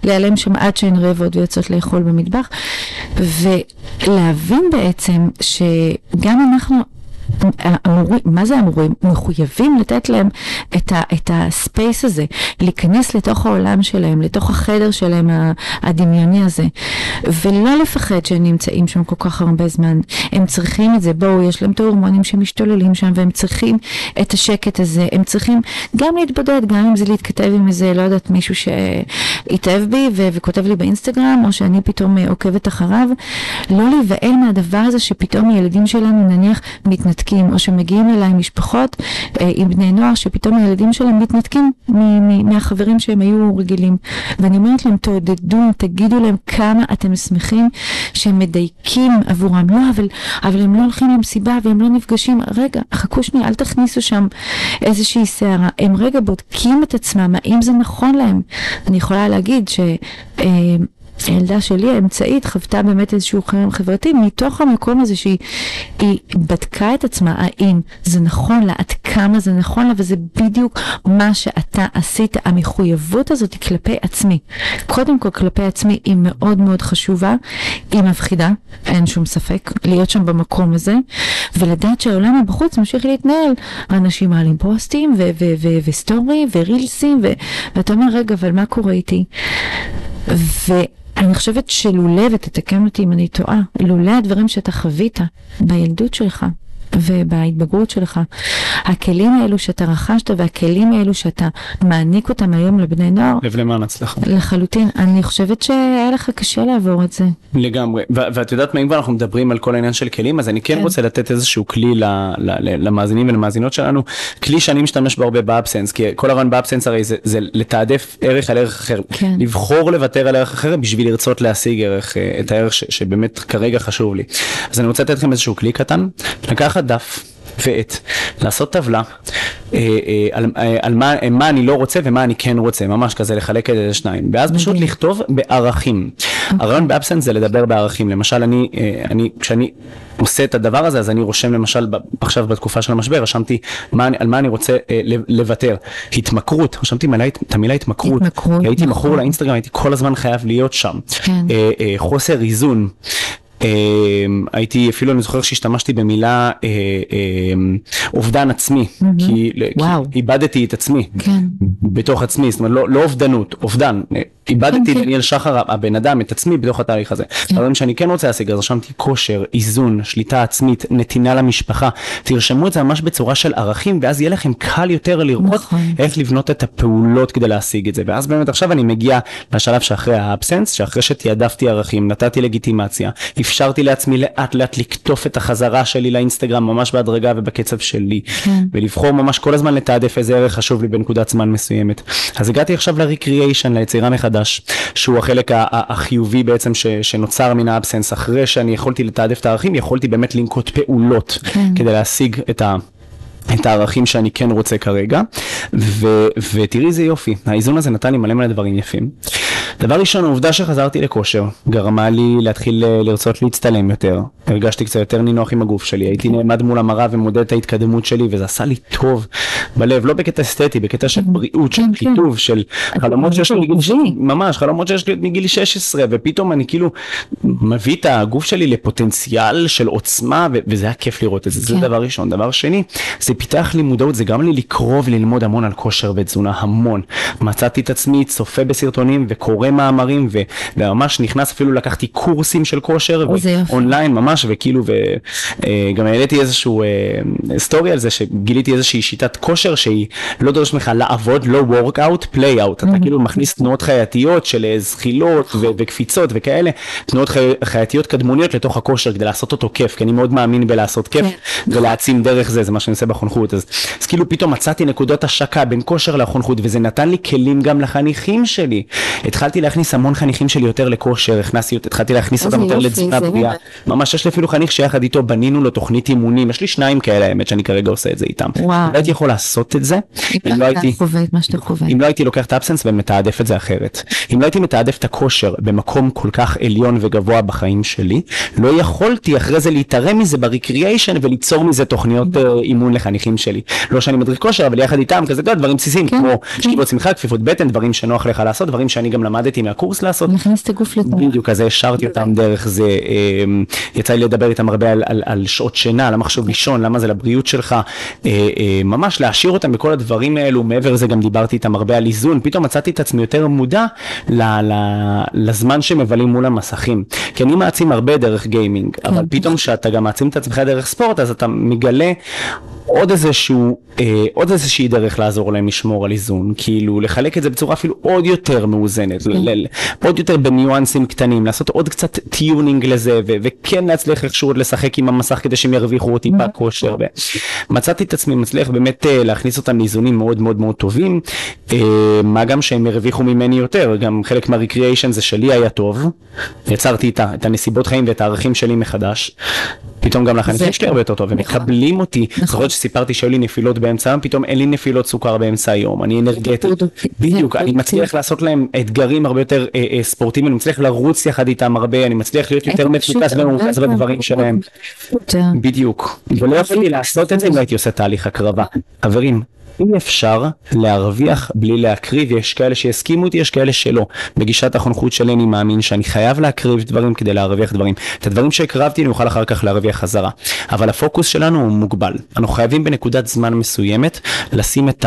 להיעלם שם עד שהן רעבות ויוצאות לאכול במטבח. ולהבין בעצם שגם אנחנו אמורים, מה זה אמורים? מחויבים לתת להם את, ה, את הספייס הזה, להיכנס לתוך העולם שלהם, לתוך החדר שלהם הדמיוני הזה, ולא לפחד שהם נמצאים שם כל כך הרבה זמן. הם צריכים את זה, בואו, יש להם את ההורמונים שמשתוללים שם, והם צריכים את השקט הזה, הם צריכים גם להתבודד, גם אם זה להתכתב עם איזה, לא יודעת, מישהו שהתאהב בי ו- וכותב לי באינסטגרם, או שאני פתאום אה, עוקבת אחריו, לא להיבהל מהדבר הזה שפתאום הילדים שלנו נניח מתנתקים, או שמגיעים אליי משפחות אה, עם בני נוער, שפתאום הילדים שלהם מתנתקים מהחברים שהם היו רגילים. ואני אומרת להם, תעודדו, תגידו להם כמה אתם שמחים שהם מדייקים עבורם. לא, אבל, אבל הם לא הולכים למסיבה והם לא נפגשים. רגע, חכו שנייה, אל תכניסו שם איזושהי סערה. הם רגע בודקים את עצמם, האם זה נכון להם. אני יכולה להגיד ש... אה, הילדה שלי האמצעית חוותה באמת איזשהו חרם חברתי מתוך המקום הזה שהיא היא בדקה את עצמה האם זה נכון לה, עד כמה זה נכון לה וזה בדיוק מה שאתה עשית, המחויבות הזאת היא כלפי עצמי. קודם כל כלפי עצמי היא מאוד מאוד חשובה, היא מפחידה, אין שום ספק, להיות שם במקום הזה ולדעת שהעולם מבחוץ ממשיך להתנהל. אנשים מעלים פוסטים ו- ו- ו- וסטורי ורילסים ו- ואתה אומר רגע אבל מה קורה איתי? ואני חושבת שלולא, ותתקן אותי אם אני טועה, לולא הדברים שאתה חווית בילדות שלך ובהתבגרות שלך, הכלים האלו שאתה רכשת והכלים האלו שאתה מעניק אותם היום לבני נוער, לב למען הצלחה. לחלוטין, אני חושבת שהיה לך קשה לעבור את זה. לגמרי, ו- ואת יודעת מה, אם כבר אנחנו מדברים על כל העניין של כלים, אז אני כן כן. רוצה לתת איזשהו כלי ל- ל- ל- למאזינים ולמאזינות שלנו, כלי שאני משתמש בו הרבה באבסנס, כי כל הרעיון באבסנס הרי זה, זה לתעדף ערך על ערך אחר, כן. לבחור לוותר על ערך אחר בשביל לרצות להשיג ערך, אה, את הערך ש- שבאמת כרגע חשוב לי. אז אני רוצה לתת לכם איזשהו כלי קטן, לקחת דף. ועט, לעשות טבלה אה, אה, על, אה, על מה, מה אני לא רוצה ומה אני כן רוצה, ממש כזה לחלק את זה לשניים, ואז פשוט. לכתוב בערכים. הרעיון באבסנס זה לדבר בערכים, למשל אני, אני, כשאני עושה את הדבר הזה, אז אני רושם למשל עכשיו בתקופה של המשבר, רשמתי מה, על מה אני רוצה לוותר. התמכרות, רשמתי מילה, את המילה התמכרות, התמכרות, הייתי נכון. מכור לאינסטגרם, הייתי כל הזמן חייב להיות שם. כן. חוסר איזון. אה, הייתי אפילו אני זוכר שהשתמשתי במילה אה, אה, אובדן עצמי, כי, איבדתי את עצמי כן. בתוך עצמי, זאת אומרת לא, לא אובדנות, אובדן, אה, איבדתי כן. דניאל שחר הבן אדם את עצמי בתוך התהליך הזה. דברים שאני כן רוצה להשיג אז רשמתי כושר, איזון, שליטה עצמית, נתינה למשפחה, תרשמו את זה ממש בצורה של ערכים ואז יהיה לכם קל יותר לראות נכון. איך לבנות את הפעולות כדי להשיג את זה ואז באמת עכשיו אני מגיע לשלב שאחרי האבסנס שאחרי שתעדפתי ערכים נתתי לגיטימציה אפשרתי לעצמי לאט לאט לקטוף את החזרה שלי לאינסטגרם ממש בהדרגה ובקצב שלי כן. ולבחור ממש כל הזמן לתעדף איזה ערך חשוב לי בנקודת זמן מסוימת אז הגעתי עכשיו לריקריאיישן ליצירה מחדש שהוא החלק החיובי בעצם ש, שנוצר מן האבסנס אחרי שאני יכולתי לתעדף את הערכים יכולתי באמת לנקוט פעולות כן. כדי להשיג את ה... את הערכים שאני כן רוצה כרגע, ו, ותראי איזה יופי, האיזון הזה נתן לי מלא מלא דברים יפים. דבר ראשון, העובדה שחזרתי לכושר גרמה לי להתחיל אה, לרצות להצטלם יותר. הרגשתי קצת יותר נינוח עם הגוף שלי, הייתי נעמד מול המראה ומודד את ההתקדמות שלי, וזה עשה לי טוב בלב, לא בקטע אסתטי, בקטע של בריאות, של כן, כן. חיטוב, של חלומות שיש לי מגיל, חיובי. ממש, חלומות שיש לי מגיל 16, ופתאום אני כאילו מביא את הגוף שלי לפוטנציאל של עוצמה, וזה היה כיף לראות את זה, זה כן. דבר ראשון. דבר שני, זה פיתח לי מודעות, זה גם לי לקרוא וללמוד המון על כושר ותזונה, המון. מצאתי את עצמי צופה בסרטונים וקורא מאמרים, ו- וממש נכנס, אפילו לקחתי קורסים של כושר. אונליין ממש, וכאילו, וגם העליתי איזשהו אה, סטורי על זה, שגיליתי איזושהי שיטת כושר שהיא לא דורשת ממך לעבוד, לא workout, play out, אתה כאילו מכניס תנועות חייתיות של אה, זחילות וקפיצות וכאלה, תנועות חי- חייתיות קדמוניות לתוך הכושר כדי לעשות אותו כיף, כי אני מאוד מאמין בלעשות כיף כן. ולהעצים דרך זה, זה מה שאני עושה בחונכות, אז, אז כאילו פתאום מצאתי נקודות השקה בין כושר לחונכות, וזה נתן לי כלים גם לחניכים שלי. התחלתי להכניס המון חניכים שלי יותר לכושר, הכנסתי, התחלתי להכניס אותם יותר לתזונה בריאה. ממש יש לי אפילו חניך שיחד איתו בנינו לו תוכנית אימונים, יש לי שניים כאלה האמת שאני כרגע עושה את זה איתם. וואו. לא הייתי יכול לעשות את זה, אם לא הייתי... אם לא הייתי לוקח את האבסנס ומתעדף את זה אחרת. אם לא הייתי מתעדף את הכושר במקום כל כך עליון וגבוה בחיים שלי, לא יכולתי אחרי זה להתערם מזה בריקריאיישן וליצור מזה תוכניות אה, אימון לחניכים שלי. לא שאני מדריך כושר, אבל יחד איתם כזה, דברים בסיסיים, כן, כמו כן. שכיבות צמיחה, כפיפות בטן, דברים שנוח לך לעשות, דברים שאני גם למדתי מהקורס לעשות. מכניס את הגוף לתנועה. בדיוק, אז השארתי אותם דרך זה, אמ, יצא לי לדבר איתם הרבה על, על, על שעות שינה, למה חשוב לישון, למה זה לבריאות שלך, אה, אה, ממש להשאיר אותם בכל הדברים האלו, מעבר לזה גם דיברתי איתם הרבה על איזון, פתאום מצאתי את עצמי יותר מודע ל, ל, לזמן שמבלים מול המסכים, כי אני מעצים הרבה דרך gaming, אבל פתאום כשאתה גם מעצים את עצמך דרך ספורט, אז אתה מגלה עוד איזשהו, אה, עוד איזושהי דרך לעזור להם לשמור על איזון, כאילו לחלק את זה בצורה אפילו עוד יותר מאוזנת, ל- ל- עוד יותר בניואנסים קטנים, לעשות עוד קצת tuning לזה, ו- וכן להצליח איכשהו עוד לשחק עם המסך כדי שהם ירוויחו אותי בכושר, ומצאתי את עצמי מצליח באמת אה, להכניס אותם לאיזונים מאוד מאוד מאוד טובים, אה, מה גם שהם הרוויחו ממני יותר, גם חלק מהריקריאיישן זה שלי היה טוב, יצרתי את, ה- את הנסיבות חיים ואת הערכים שלי מחדש, פתאום גם לחניכים שלי הרבה יותר טוב, הם נכון. מקבלים אותי, נכון. שסיפרתי שהיו לי נפילות באמצע היום, פתאום אין לי נפילות סוכר באמצע היום, אני אנרגטי. בדיוק, אני מצליח. לעשות להם אתגרים הרבה יותר אה, אה, ספורטיביים, אני מצליח לרוץ יחד איתם הרבה, אני מצליח להיות יותר מפוקס ומרוכז בדברים שלהם. בדיוק, ולא יכולתי לעשות את זה אם לא הייתי עושה תהליך הקרבה. חברים, אי אפשר להרוויח בלי להקריב, יש כאלה שיסכימו איתי, יש כאלה שלא. בגישת החונכות שלי אני מאמין שאני חייב להקריב דברים כדי להרוויח דברים. את הדברים שהקרבתי אני אוכל אחר כך להרוויח חזרה. אבל הפוקוס שלנו הוא מוגבל. אנחנו חייבים בנקודת זמן מסוימת לשים את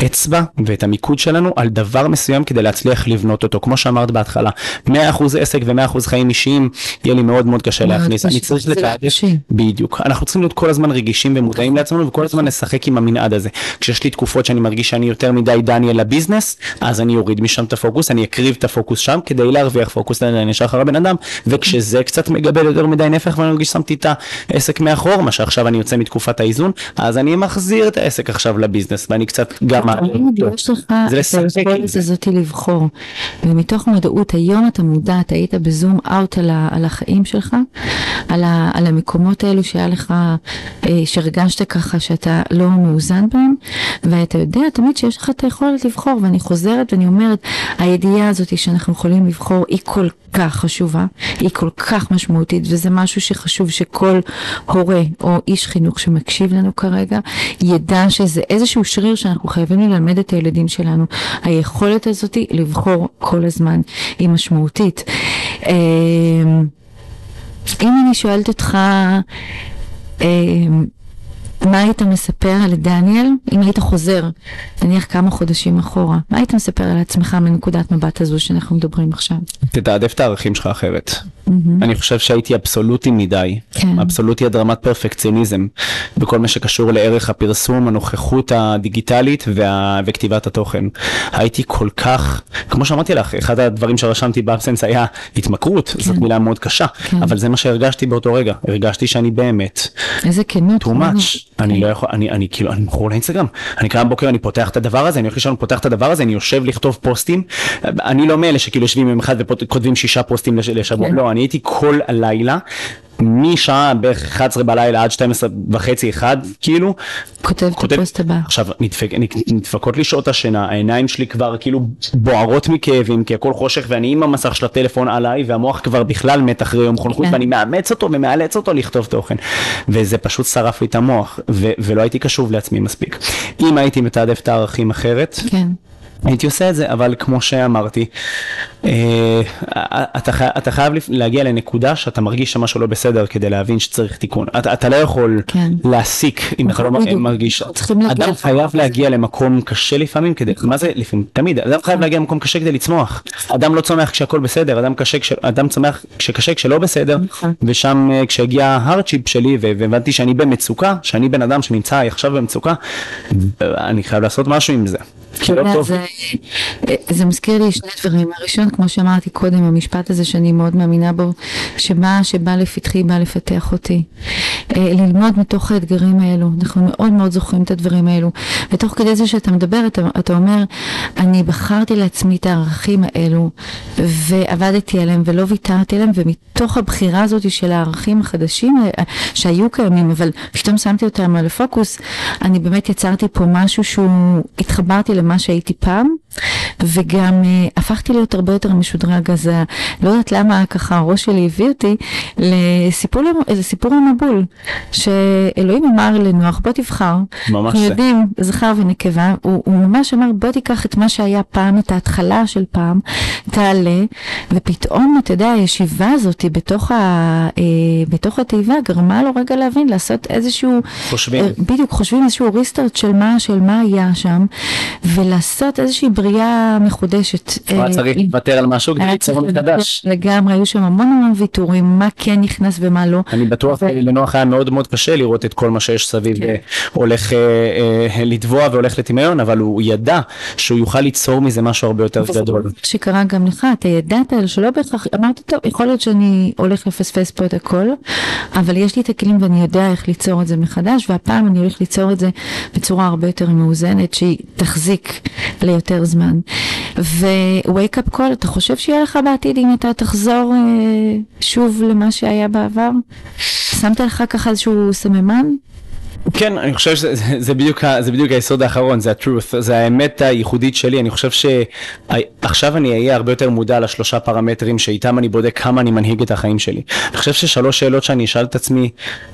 האצבע ואת המיקוד שלנו על דבר מסוים כדי להצליח לבנות אותו. כמו שאמרת בהתחלה, 100% עסק ו-100% חיים אישיים, יהיה לי מאוד מאוד קשה להכניס. אני. צריך זה לתעדף. בדיוק. אנחנו צריכים להיות כל הזמן רגישים ומודעים לעצמנו וכל הזמן לשחק עם המנעד הזה. כשיש לי תקופות שאני מרגיש שאני יותר מדי דניאל לביזנס, אז אני אוריד משם את הפוקוס, אני אקריב את הפוקוס שם כדי להרוויח פוקוס, אני נשאר אחרי הבן אדם, וכשזה קצת מגבל יותר מדי נפח ואני מרגיש ששמתי את העסק מאחור, מה שעכשיו אני יוצא מתקופת האיזון, אז אני מחזיר את העסק עכשיו לביזנס ואני קצת גם... תמיד. יש לך את היכולת זה. הזאת לבחור. ומתוך מודעות, היום אתה מודע, אתה היית בזום אאוט על, החיים שלך, על המקומות האלו שהיה לך, אה, שהרגשת ככה שאתה לא מאוזן בהם, ואתה יודע תמיד שיש לך את היכולת לבחור, ואני חוזרת ואני אומרת, הידיעה הזאת שאנחנו יכולים לבחור היא כל כך חשובה, היא כל כך משמעותית, וזה משהו שחשוב שכל הורה או איש חינוך שמקשיב לנו כרגע, ידע שזה איזשהו שריר שאנחנו חייבים ללמד את הילדים שלנו. היכולת הזאת לבחור כל הזמן היא משמעותית. אמ, אם אני שואלת אותך, אמ, מה היית מספר על דניאל אם היית חוזר, נניח כמה חודשים אחורה, מה היית מספר על עצמך מנקודת מבט הזו שאנחנו מדברים עכשיו? תתעדף את הערכים שלך אחרת. אני חושב שהייתי אבסולוטי מדי, כן. אבסולוטי עד רמת פרפקציוניזם, בכל מה שקשור לערך הפרסום, הנוכחות הדיגיטלית וה... וכתיבת התוכן. הייתי כל כך, כמו שאמרתי לך, אחד הדברים שרשמתי באבסנס היה התמכרות, זאת מילה מאוד קשה, כן. אבל זה מה שהרגשתי באותו רגע, הרגשתי שאני באמת איזה כנות. too much, אני לא יכול, אני, אני כאילו, אני מכור לאינסטגרם, אני קם בבוקר, אני פותח את הדבר הזה, אני הולך לישון, פותח את הדבר הזה, אני יושב לכתוב פוסטים, אני לא מאלה שכאילו יושבים יום אחד וכותבים שישה פוסטים לש- לשבוע, כן. לא, אני הייתי כל הלילה משעה בערך 11 בלילה עד 12 וחצי, 1, כאילו, כותב את הפוסט הבא. עכשיו נדפק, נדפקות לי שעות השינה, העיניים שלי כבר כאילו בוערות מכאבים, כי הכל חושך ואני עם המסך של הטלפון עליי, והמוח כבר בכלל מת אחרי יום חונכות, כן. ואני מאמץ אותו ומאלץ אותו לכתוב תוכן. וזה פשוט שרף לי את המוח, ו- ולא הייתי קשוב לעצמי מספיק. אם הייתי מתעדף את הערכים אחרת, כן. הייתי עושה את זה, אבל כמו שאמרתי, אה, אתה, אתה חייב להגיע לנקודה שאתה מרגיש שמשהו לא בסדר כדי להבין שצריך תיקון. אתה, אתה לא יכול כן. להסיק אם אתה לא. מרגיש. אדם חייב. להגיע למקום קשה לפעמים כדי, מה זה לפעמים? תמיד, אדם חייב להגיע למקום קשה כדי לצמוח. אדם לא צומח כשהכל בסדר, אדם, קשה כש, אדם צומח כשקשה כשלא בסדר, נכון. ושם אה, כשהגיע ההארדשיפ שלי והבנתי שאני במצוקה, שאני בן אדם שנמצא עכשיו במצוקה, אני חייב לעשות משהו עם זה. כי אתה לא טוב. זה, זה מזכיר לי שני דברים. הראשון, כמו שאמרתי קודם, המשפט הזה שאני מאוד מאמינה בו, שמה שבא לפתחי בא לפתח אותי. אה, ללמוד מתוך האתגרים האלו, אנחנו מאוד מאוד זוכרים את הדברים האלו. ותוך כדי זה שאתה מדבר, אתה, אתה אומר, אני בחרתי לעצמי את הערכים האלו, ועבדתי עליהם ולא ויתרתי עליהם, ומתוך הבחירה הזאת של הערכים החדשים אה, שהיו קיימים, אבל פתאום שמתי אותם על הפוקוס, אני באמת יצרתי פה משהו שהוא, התחברתי למה שהייתי פעם, וגם uh, הפכתי להיות הרבה יותר משודרג, אז ה- לא יודעת למה ככה הראש שלי הביא אותי לסיפור, לסיפור המבול, שאלוהים אמר לנוח בוא תבחר, ממש אנחנו זה. יודעים זכר ונקבה, הוא, הוא ממש אמר בוא תיקח את מה שהיה פעם, את ההתחלה של פעם, תעלה, ופתאום אתה יודע הישיבה הזאת בתוך, ה, אה, בתוך התיבה גרמה לו רגע להבין, לעשות איזשהו, חושבים. אה, בדיוק, חושבים איזשהו ריסטארט של מה, של מה היה שם, ולעשות איזושהי בריאה מחודשת. היה אה, צריך לוותר על משהו כדי היה ליצור מחדש. לגמרי, היו שם המון המון ויתורים, מה כן נכנס ומה לא. אני בטוח לנוח היה מאוד מאוד קשה לראות את כל מה שיש סביב כן. אה, הולך אה, אה, לטבוע והולך לטמיון, אבל הוא ידע שהוא יוכל ליצור מזה משהו הרבה יותר גדול. שקרה גם לך, אתה ידעת שלא בהכרח, אמרת טוב, יכול להיות שאני הולך לפספס פה את הכל, אבל יש לי את הכלים ואני יודע איך ליצור את זה מחדש, והפעם אני הולך ליצור את זה בצורה הרבה יותר מאוזנת, שהיא תחזיק ליותר זמן. ו-wake up call, אתה חושב שיהיה לך בעתיד אם אתה תחזור אה, שוב למה שהיה בעבר? שמת לך ככה איזשהו סממן? כן, אני חושב שזה זה- זה בדיוק, זה בדיוק היסוד האחרון, זה ה-truth, זה האמת הייחודית שלי, אני חושב שעכשיו אני אהיה הרבה יותר מודע לשלושה פרמטרים שאיתם אני בודק כמה אני מנהיג את החיים שלי. אני חושב ששלוש שאלות שאני אשאל את עצמי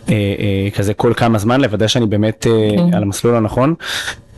אה, אה, כזה כל כמה זמן, לוודא שאני באמת אה, כן. על המסלול הנכון.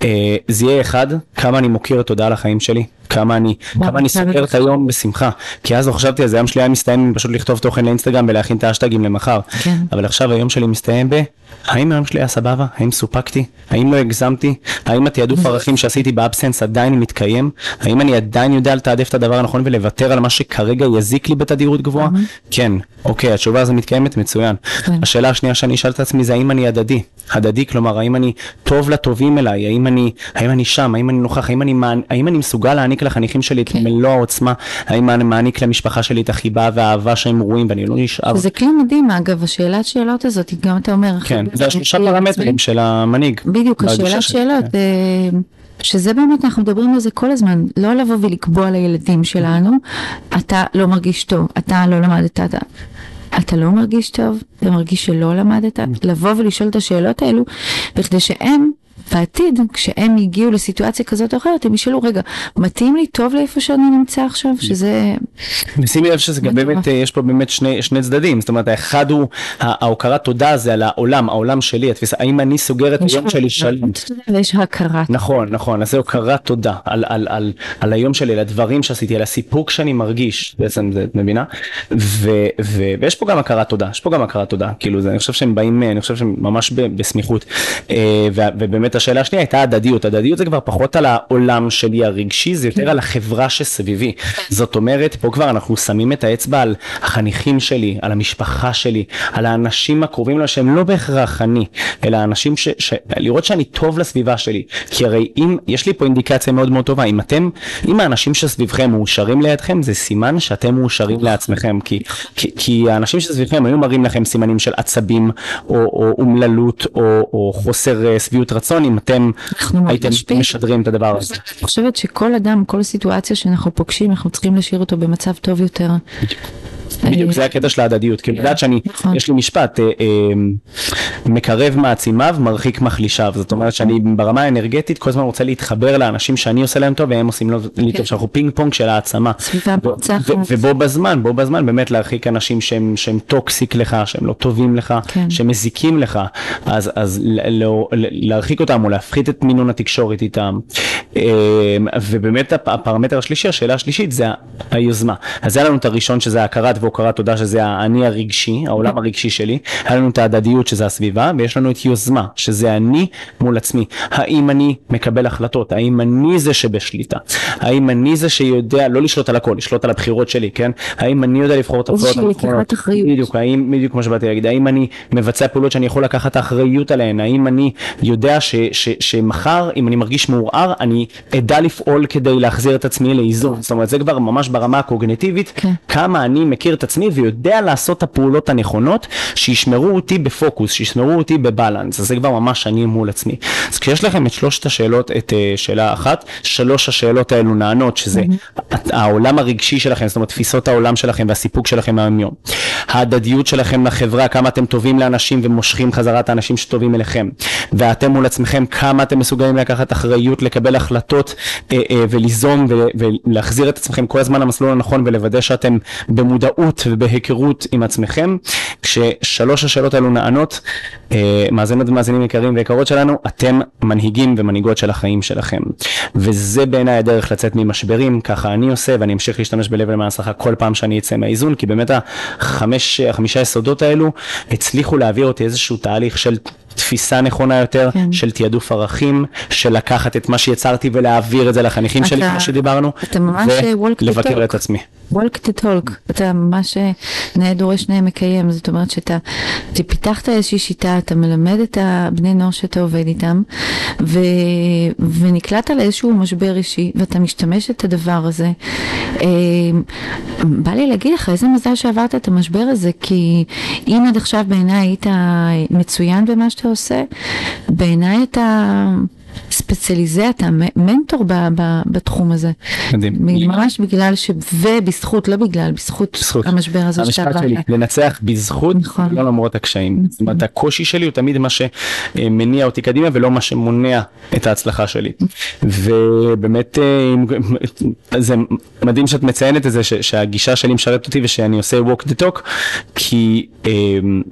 אה, זה יהיה אחד, כמה אני מוקיר תודה על החיים שלי, כמה אני, כמה אני סוגר את היום בשמחה, כי אז לא חשבתי על זה, היום שלי היה מסתיים פשוט לכתוב תוכן לאינסטגרם ולהכין את האשטגים למחר, כן. אבל עכשיו היום שלי מסתיים ב... האם היום שלי היה סבבה? האם סופקתי? האם לא הגזמתי? האם התעדוף ערכים שעשיתי באבסנס עדיין מתקיים? האם אני עדיין יודע לתעדף את הדבר הנכון ולוותר על מה שכרגע יזיק לי בתדירות גבוהה? כן. אוקיי, התשובה הזו מתקיימת מצוין. כן. השאלה השנייה שאני אשאל את עצמי זה האם אני הדדי? הדדי, כלומר, האם אני טוב לטובים אליי? האם אני, האם אני שם? האם אני נוכח? האם אני, מענ- האם אני מסוגל להעניק לחניכים שלי את כן. מלוא העוצמה? האם אני מעניק למשפחה שלי את החיבה והאהבה שהם רואים ואני לא נשאר? זה כלי מדהים אגב, השאלת שאלות הזאת, היא גם אתה אומר, כן, זה השלושה פרמטרים של המנהיג. בדיוק, השאלת שאלות, כן. אה, שזה באמת, אנחנו מדברים על זה כל הזמן, לא לבוא ולקבוע לילדים שלנו, אתה לא מרגיש טוב, אתה לא למדת, אתה, אתה לא מרגיש טוב, אתה מרגיש שלא למדת, לבוא ולשאול את השאלות האלו, בכדי שהם... בעתיד, כשהם יגיעו לסיטואציה כזאת או אחרת, הם ישאלו, רגע, מתאים לי טוב לאיפה שאני נמצא עכשיו? שזה... ושימי לב שזה גם. באמת, יש פה באמת שני, שני צדדים, זאת אומרת, האחד הוא ההוקרת תודה זה על העולם, העולם שלי, התפיסה, האם אני סוגר את היום שלי שלם. ויש הכרה. נכון, נכון, אז זה הוקרת תודה על, על, על, על היום שלי, על הדברים שעשיתי, על הסיפוק שאני מרגיש, בעצם זה, את מבינה? ו, ו, ויש פה גם הכרת תודה, יש פה גם הכרת תודה, כאילו זה, אני חושב שהם באים, אני חושב שהם ממש בסמיכות. אה, ו, ובאמת השאלה השנייה הייתה הדדיות, הדדיות זה כבר פחות על העולם שלי הרגשי, זה יותר על החברה שסביבי. זאת אומרת, פה כבר אנחנו שמים את האצבע על החניכים שלי, על המשפחה שלי, על האנשים הקרובים לו שהם לא בהכרח אני, אלא האנשים ש... ש... לראות שאני טוב לסביבה שלי. כי הרי אם, יש לי פה אינדיקציה מאוד מאוד טובה, אם אתם, אם האנשים שסביבכם מאושרים לידכם, זה סימן שאתם מאושרים לעצמכם. כי, כי, כי האנשים שסביבכם היו מראים לכם סימנים של עצבים, או, או אומללות, או, או חוסר אה, שביעות רצון, אם אתם הייתם משפיעים. משדרים את הדבר הזה. אני חושבת שכל אדם, כל סיטואציה שאנחנו פוגשים, אנחנו צריכים להשאיר אותו במצב טוב יותר. בדיוק, זה הקטע של ההדדיות, כאילו, לדעת שאני, נכון. יש לי משפט, אה, אה, מקרב מעצימיו, מרחיק מחלישיו, זאת אומרת שאני ברמה האנרגטית כל הזמן רוצה להתחבר לאנשים שאני עושה להם טוב והם עושים לי טוב, שאנחנו פינג פונג של העצמה. ובו בזמן, בו בזמן באמת להרחיק אנשים שהם, שהם toxic לך, שהם לא טובים לך, כן. שמזיקים לך, אז, לא, להרחיק אותם או להפחית את מינון התקשורת איתם. אה, ובאמת הפ- הפרמטר השלישי, השאלה השלישית זה היוזמה. אז היה לנו את הראשון שזה הכרת והוקרת תודה שזה האני הרגשי, העולם הרגשי שלי, היה לנו את ההדדיות שזה הסביבה, ויש לנו את יוזמה שזה אני מול עצמי. האם אני מקבל החלטות? האם אני זה שבשליטה? האם אני זה שיודע לא לשלוט על הכל, לשלוט על הבחירות שלי, כן? האם אני יודע לבחור את הבחירות הנכונות? בדיוק, האם, בדיוק כמו שבאתי להגיד, האם אני מבצע פעולות שאני יכול לקחת אחריות עליהן? האם אני יודע ש, ש, שמחר, אם אני מרגיש מעורער, אני אדע לפעול כדי להחזיר את עצמי לאיזון? זאת אומרת, זה כבר ממש ברמה הקוגנטיבית, כן. כמה אני מכיר את עצמי ויודע לעשות את הפעולות הנכונות שישמרו אותי בפוקוס, שישמרו אותי בבלנס, אז זה כבר ממש אני מול עצמי. אז כשיש לכם את שלושת השאלות, את uh, שאלה אחת, שלוש השאלות האלו נענות, שזה העולם הרגשי שלכם, זאת אומרת תפיסות העולם שלכם והסיפוק שלכם מהיום. ההדדיות שלכם לחברה, כמה אתם טובים לאנשים ומושכים חזרה את האנשים שטובים אליכם. ואתם מול עצמכם, כמה אתם מסוגלים לקחת אחריות, לקבל החלטות אה, אה, וליזום ו- ולהחזיר את עצמכם כל הזמן למסלול הנכון ולוודא שאתם במודעות ובהיכרות עם עצמכם. כששלוש השאלות האלו נענות, מאזינות ומאזינים יקרים ויקרות שלנו, אתם מנהיגים ומנהיגות של החיים שלכם. וזה בעיניי הדרך לצאת ממשברים, ככה אני עושה ואני אמשיך להשתמש בלב למען הצלחה כל פעם שאני אצא מהאיזון, כי באמת החמישה יסודות האלו הצליחו להעביר אותי איזשהו תהליך של תפיסה נכונה יותר, כן. של תעדוף ערכים, של לקחת את מה שיצרתי ולהעביר את זה לחניכים שלי, כמו שדיברנו, אתה ממש, ולבקר. את עצמי. walk the talk, אתה ממש אה, נאה דורש נאה מקיים, זאת אומרת שאתה אתה פיתחת איזושהי שיטה, אתה מלמד את הבני נוער שאתה עובד איתם, ו, ונקלעת לאיזשהו משבר אישי, ואתה משתמש את הדבר הזה. אה, בא לי להגיד לך, איזה מזל שעברת את המשבר הזה, כי אם עד עכשיו בעיניי היית מצוין במה שאתה עושה, בעיניי אתה... ספציליזה, אתה מנטור ב, ב, בתחום הזה. מדהים. ממש בגלל ש... ובזכות, לא בגלל, בזכות, בזכות. המשבר הזה שאתה המשפט. שלי, לנצח בזכות, נכון. לא למרות הקשיים. זאת אומרת, הקושי שלי הוא תמיד מה שמניע אותי קדימה ולא מה שמונע את ההצלחה שלי. ובאמת, אה, זה מדהים שאת מציינת את זה, ש- שהגישה שלי משרת אותי ושאני עושה walk the talk, כי אה,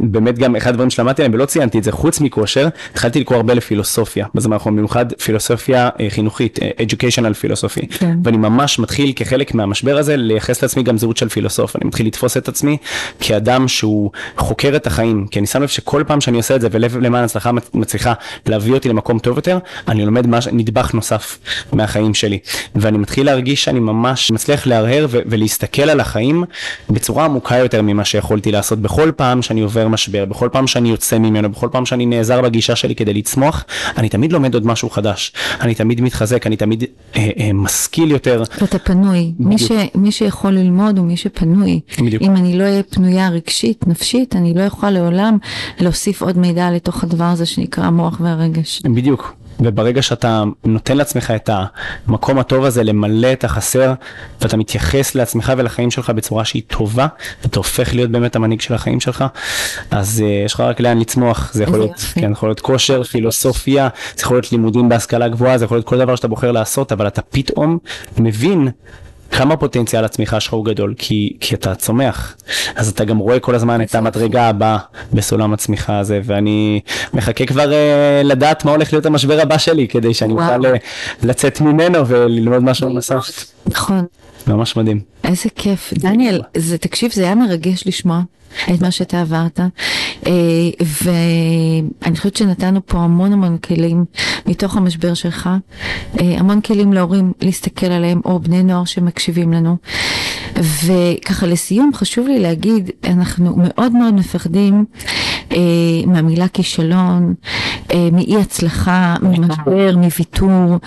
באמת גם אחד הדברים שלמדתי עליהם ולא ציינתי את זה, חוץ מכושר, התחלתי לקרוא הרבה לפילוסופיה, בזמן האחרון, במיוחד פילוסופיה אה, חינוכית, אה, educational philosophy. כן. ואני ממש מתחיל כחלק מהמשבר הזה לייחס לעצמי גם זהות של פילוסוף. אני מתחיל לתפוס את עצמי כאדם שהוא חוקר את החיים, כי אני שם לב שכל פעם שאני עושה את זה ולב למען הצלחה מצ- מצליחה להביא אותי למקום טוב יותר, אני לומד מש... נדבך נוסף מהחיים שלי. ואני מתחיל להרגיש שאני ממש מצליח להרהר ו- ולהסתכל על החיים בצורה עמוקה יותר ממה שיכולתי לעשות בכל פעם שאני עובר משבר, בכל פעם שאני יוצא ממנו, בכל פעם שאני נעזר בגישה שלי כדי לצמוח, אני תמיד לומד עוד משהו חדש. אני תמיד מתחזק, אני תמיד אה, אה, משכיל יותר. אתה פנוי, מי, ש, מי שיכול ללמוד הוא מי שפנוי. בדיוק. אם אני לא אהיה פנויה רגשית, נפשית, אני לא יכולה לעולם להוסיף עוד מידע לתוך הדבר הזה שנקרא המוח והרגש. בדיוק. וברגע שאתה נותן לעצמך את המקום הטוב הזה למלא את החסר, ואתה מתייחס לעצמך ולחיים שלך בצורה שהיא טובה, ואתה הופך להיות באמת המנהיג של החיים שלך, אז uh, יש לך רק לאן לצמוח. זה יכול להיות, יופי. כן, יכול להיות כושר, פילוסופיה, זה יכול להיות לימודים בהשכלה גבוהה, זה יכול להיות כל דבר שאתה בוחר לעשות, אבל אתה פתאום מבין כמה פוטנציאל הצמיחה שלך הוא גדול, כי, כי אתה צומח, אז אתה גם רואה כל הזמן את המדרגה הבאה בסולם הצמיחה הזה, ואני מחכה כבר uh, לדעת מה הולך להיות המשבר הבא שלי, כדי שאני וואו. אוכל uh, לצאת ממנו וללמוד משהו נוסף. נכון. ממש מדהים. איזה כיף. דניאל, זה, תקשיב, זה היה מרגש לשמוע את מה שאתה עברת, אה, ואני חושבת שנתנו פה המון המון כלים מתוך המשבר שלך, אה, המון כלים להורים להסתכל עליהם, או בני נוער שמקשיבים לנו. וככה לסיום חשוב לי להגיד, אנחנו מאוד מאוד מפחדים אה, מהמילה כישלון, אה, מאי הצלחה, ממשבר, מוויתור.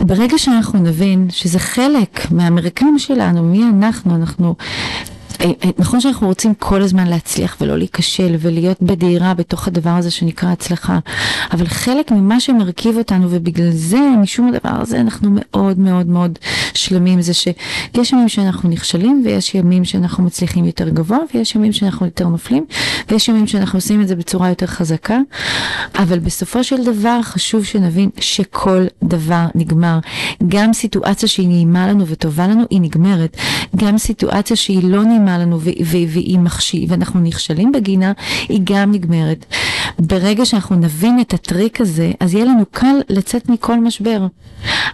ברגע שאנחנו נבין שזה חלק מהמרקם שלנו, מי אנחנו, אנחנו אה, אה, אה, נכון שאנחנו רוצים כל הזמן להצליח ולא להיכשל ולהיות בדהירה בתוך הדבר הזה שנקרא הצלחה, אבל חלק ממה שמרכיב אותנו ובגלל זה, משום הדבר הזה, אנחנו מאוד מאוד מאוד שלמים, זה שיש ימים שאנחנו נכשלים ויש ימים שאנחנו מצליחים יותר גבוה ויש ימים שאנחנו יותר נופלים ויש ימים שאנחנו עושים את זה בצורה יותר חזקה, אבל בסופו של דבר חשוב שנבין שכל דבר נגמר. גם סיטואציה שהיא נעימה לנו וטובה לנו, היא נגמרת. גם סיטואציה שהיא לא נעימה לנו והיא מחשיא, ואנחנו נכשלים בגינה, היא גם נגמרת. ברגע שאנחנו נבין את הטריק הזה, אז יהיה לנו קל לצאת מכל משבר.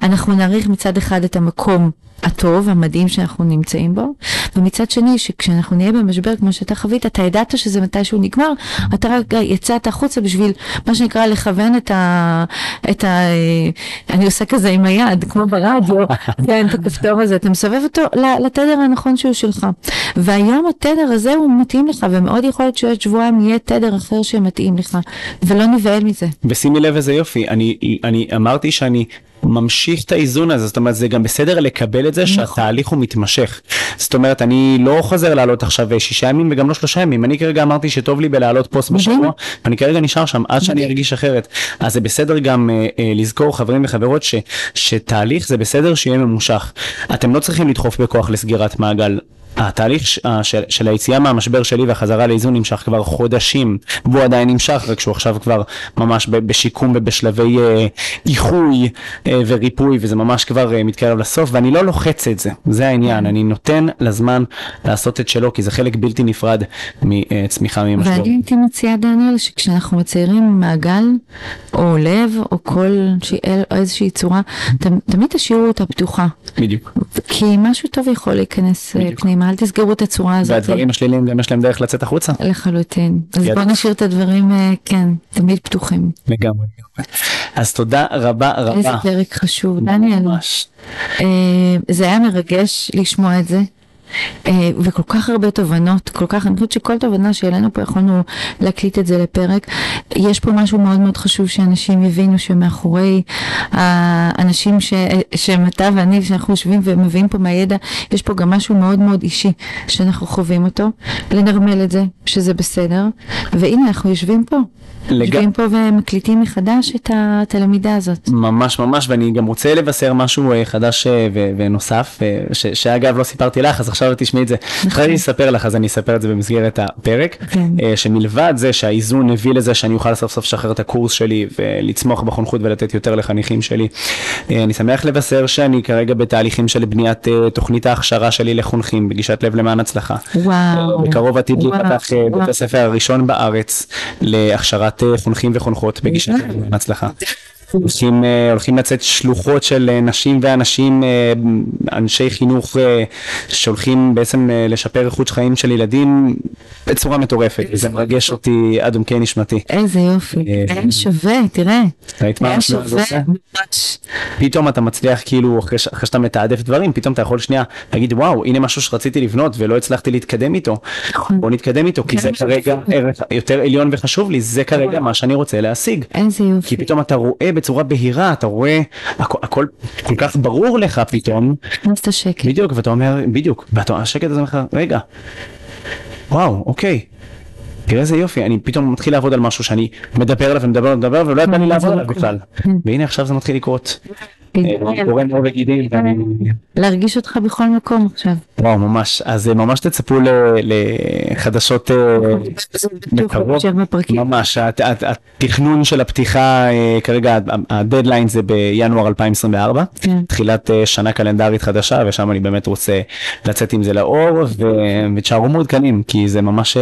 אנחנו נעריך מצד אחד את המקום הטוב, המדהים שאנחנו נמצאים בו, ומצד שני, שכשאנחנו נהיה במשבר כמו שאתה חווית, אתה ידעת שזה מתישהו נגמר, אתה רק יצאת החוצה בשביל, מה שנקרא, לכוון את ה... את ה... אני עושה כזה עם היד, כמו ברדיו, כן, את הכפתור הזה, אתה מסובב אותו לתדר הנכון שהוא שלך. והיום התדר הזה הוא מתאים לך, ומאוד יכול להיות שעוד שבועיים יהיה תדר אחר שמתאים לך, ולא נבהל מזה. ושימי לב איזה יופי, אני, אני אמרתי שאני ממשיך את האיזון הזה, זאת אומרת זה גם בסדר לקבל את זה נכון. שהתהליך הוא מתמשך. זאת אומרת אני לא חוזר לעלות עכשיו שישה ימים וגם לא שלושה ימים, אני כרגע אמרתי שטוב לי בלהעלות פוסט בשבוע, ואני כרגע נשאר שם עד שאני ארגיש אחרת. אז זה בסדר גם אה, אה, לזכור חברים וחברות ש, שתהליך זה בסדר שיהיה ממושך. אתם לא צריכים לדחוף בכוח לסגירת מעגל. התהליך של, של היציאה מהמשבר שלי והחזרה לאיזון נמשך כבר חודשים, והוא עדיין נמשך, רק שהוא עכשיו כבר ממש בשיקום ובשלבי אה, איחוי אה, וריפוי, וזה ממש כבר אה, מתקרב לסוף, ואני לא לוחץ את זה, זה העניין, אני נותן לזמן לעשות את שלו, כי זה חלק בלתי נפרד מצמיחה ממשבר. ואני הייתי מציעה, דניאל, שכשאנחנו מציירים מעגל, או לב, או כל איזושהי צורה, תמיד תשאירו אותה פתוחה. בדיוק. כי משהו טוב יכול להיכנס אה, פנימה. אל תסגרו את הצורה הזאת. והדברים השליליים גם יש להם דרך לצאת החוצה. לחלוטין. אז בוא נשאיר את הדברים, אה, כן, תמיד פתוחים. לגמרי. אז תודה רבה רבה. איזה פרק חשוב, דניאל. ממש. אה, זה היה מרגש לשמוע את זה. אה, וכל כך הרבה תובנות, כל כך, אני חושבת שכל תובנה שהעלינו פה יכולנו להקליט את זה לפרק. יש פה משהו מאוד מאוד חשוב שאנשים יבינו שמאחורי האנשים ש, שהם אתה ואני, שאנחנו יושבים ומביאים פה מהידע, יש פה גם משהו מאוד מאוד אישי שאנחנו חווים אותו, לנרמל את זה, שזה בסדר, והנה אנחנו יושבים פה. לג... יושבים פה ומקליטים מחדש את, ה, את הלמידה הזאת. ממש ממש, ואני גם רוצה לבשר משהו אה, חדש אה, ו, ונוסף, ש, שאגב לא סיפרתי לך, אז עכשיו תשמעי את זה. אחרי נכון. אני אספר לך, אז אני אספר את זה במסגרת הפרק. כן. אה, שמלבד זה שהאיזון הביא לזה שאני אוכל סוף סוף לשחרר את הקורס שלי ולצמוח בחונכות ולתת יותר לחניכים שלי. אה, אני שמח לבשר שאני כרגע בתהליכים של בניית אה, תוכנית ההכשרה שלי לחונכים בגישת לב למען הצלחה. וואו. בקרוב עתיד להיפתח בית הספר הראשון בארץ להכשרת חונכים וחונכות בגישת לב למען הצלחה. הולכים, אה, הולכים לצאת שלוחות של אה, נשים ואנשים, אה, אנשי חינוך שהולכים בעצם לשפר איכות חיים של ילדים בצורה מטורפת, וזה מרגש אותי עד עמקי נשמתי. איזה יופי, היה שווה, תראה. ראית מה זה עושה? פתאום אתה מצליח כאילו, אחרי שאתה מתעדף דברים, פתאום אתה יכול שנייה להגיד וואו, הנה משהו שרציתי לבנות ולא הצלחתי להתקדם איתו. נכון. בוא נתקדם איתו, כי זה כן. כרגע ערך יותר עליון וחשוב לי, זה כרגע מה שאני רוצה להשיג. איזה יופי. כי פתאום אתה רואה בצורה בהירה, אתה רואה, הכ, הכל כל כך ברור לך פתאום. נכנס את השקט. בדיוק, ואתה אומר, בדיוק, והשקט הזה אומר לך, רגע, וואו, אוקיי. תראה איזה יופי, אני פתאום מתחיל לעבוד על משהו שאני מדבר עליו ומדבר ומדבר ולא ידע לי לעבוד עליו בכלל. והנה עכשיו זה מתחיל לקרות. קורם עור וגידים. להרגיש אותך בכל מקום עכשיו. וואו ממש. אז אה, ממש תצפו לחדשות אה, בקרוב ממש. התכנון של הפתיחה אה, כרגע הדדליין זה בינואר 2024 כן. תחילת שנה קלנדרית חדשה ושם אני באמת רוצה לצאת עם זה לאור ותשארו מעודכנים כי זה ממש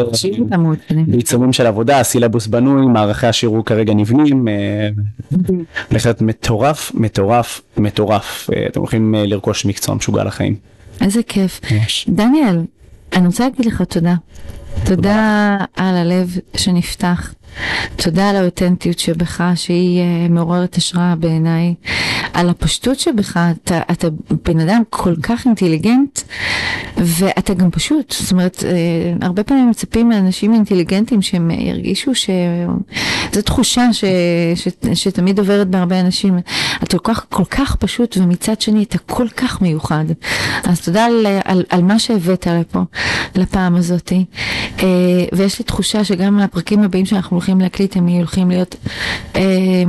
בעיצומים של עבודה הסילבוס בנוי מערכי השיעור כרגע נבנים הולכת מטורף מטורף מטורף, אתם הולכים לרכוש מקצוע משוגע לחיים. איזה כיף. ממש. דניאל, אני רוצה להגיד לך תודה. תודה על הלב שנפתח. תודה על האותנטיות שבך, שהיא uh, מעוררת השראה בעיניי. על הפשטות שבך, אתה, אתה בן אדם כל כך אינטליגנט, ואתה גם פשוט. זאת אומרת, uh, הרבה פעמים מצפים מאנשים אינטליגנטים שהם ירגישו ש... זו תחושה ש, ש, ש, שתמיד עוברת בהרבה אנשים. אתה כל כך, כל כך פשוט, ומצד שני אתה כל כך מיוחד. אז תודה על, על, על מה שהבאת לפה, לפעם הזאתי. Uh, ויש לי תחושה שגם הפרקים הבאים שאנחנו הולכים להקליט, הם הולכים להיות אה,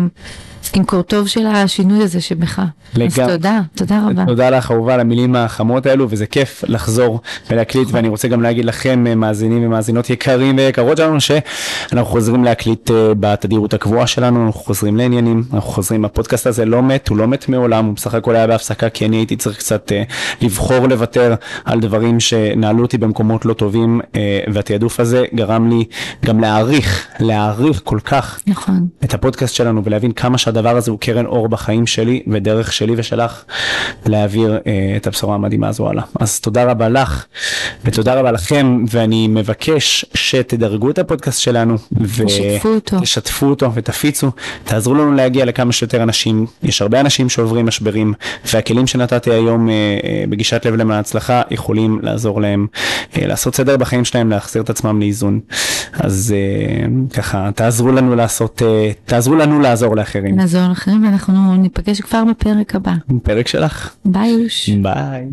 עם קורטוב של השינוי הזה שבך. לגמרי. אז תודה, תודה רבה. תודה לך אהובה על המילים החמות האלו, וזה כיף לחזור ולהקליט, ואני רוצה גם להגיד לכם, אה, מאזינים ומאזינות יקרים ויקרות שלנו, שאנחנו חוזרים להקליט אה, בתדירות הקבועה שלנו, אנחנו חוזרים לעניינים, אנחנו חוזרים, הפודקאסט הזה לא מת, הוא לא מת מעולם, הוא בסך הכל היה בהפסקה, כי אני הייתי צריך קצת אה, לבחור לוותר על דברים שנעלו אותי במקומות לא טובים, והתעדוף הזה גרם לי גם להעריך, להעריך כל כך נכון. את הפודקאסט שלנו ולהבין כמה שהדבר הזה הוא קרן אור בחיים שלי ודרך שלי ושלך להעביר אה, את הבשורה המדהימה הזו הלאה. אז תודה רבה לך ותודה רבה לכם ואני מבקש שתדרגו את הפודקאסט שלנו ותשתפו אותו. אותו ותפיצו, תעזרו לנו להגיע לכמה שיותר אנשים. יש הרבה אנשים שעוברים משברים והכלים שנתתי היום אה, אה, בגישת לב למען הצלחה יכולים לעזור להם אה, לעשות סדר בחיים שלהם, להחזיר את עצמם לאיזון. אז אה, ככה תעזרו לנו לעשות, אה, תעזרו לנו לעזור לאחרים. לעזור לאחרים ואנחנו ניפגש כבר בפרק הבא. פרק שלך. ביי אוש. ביי.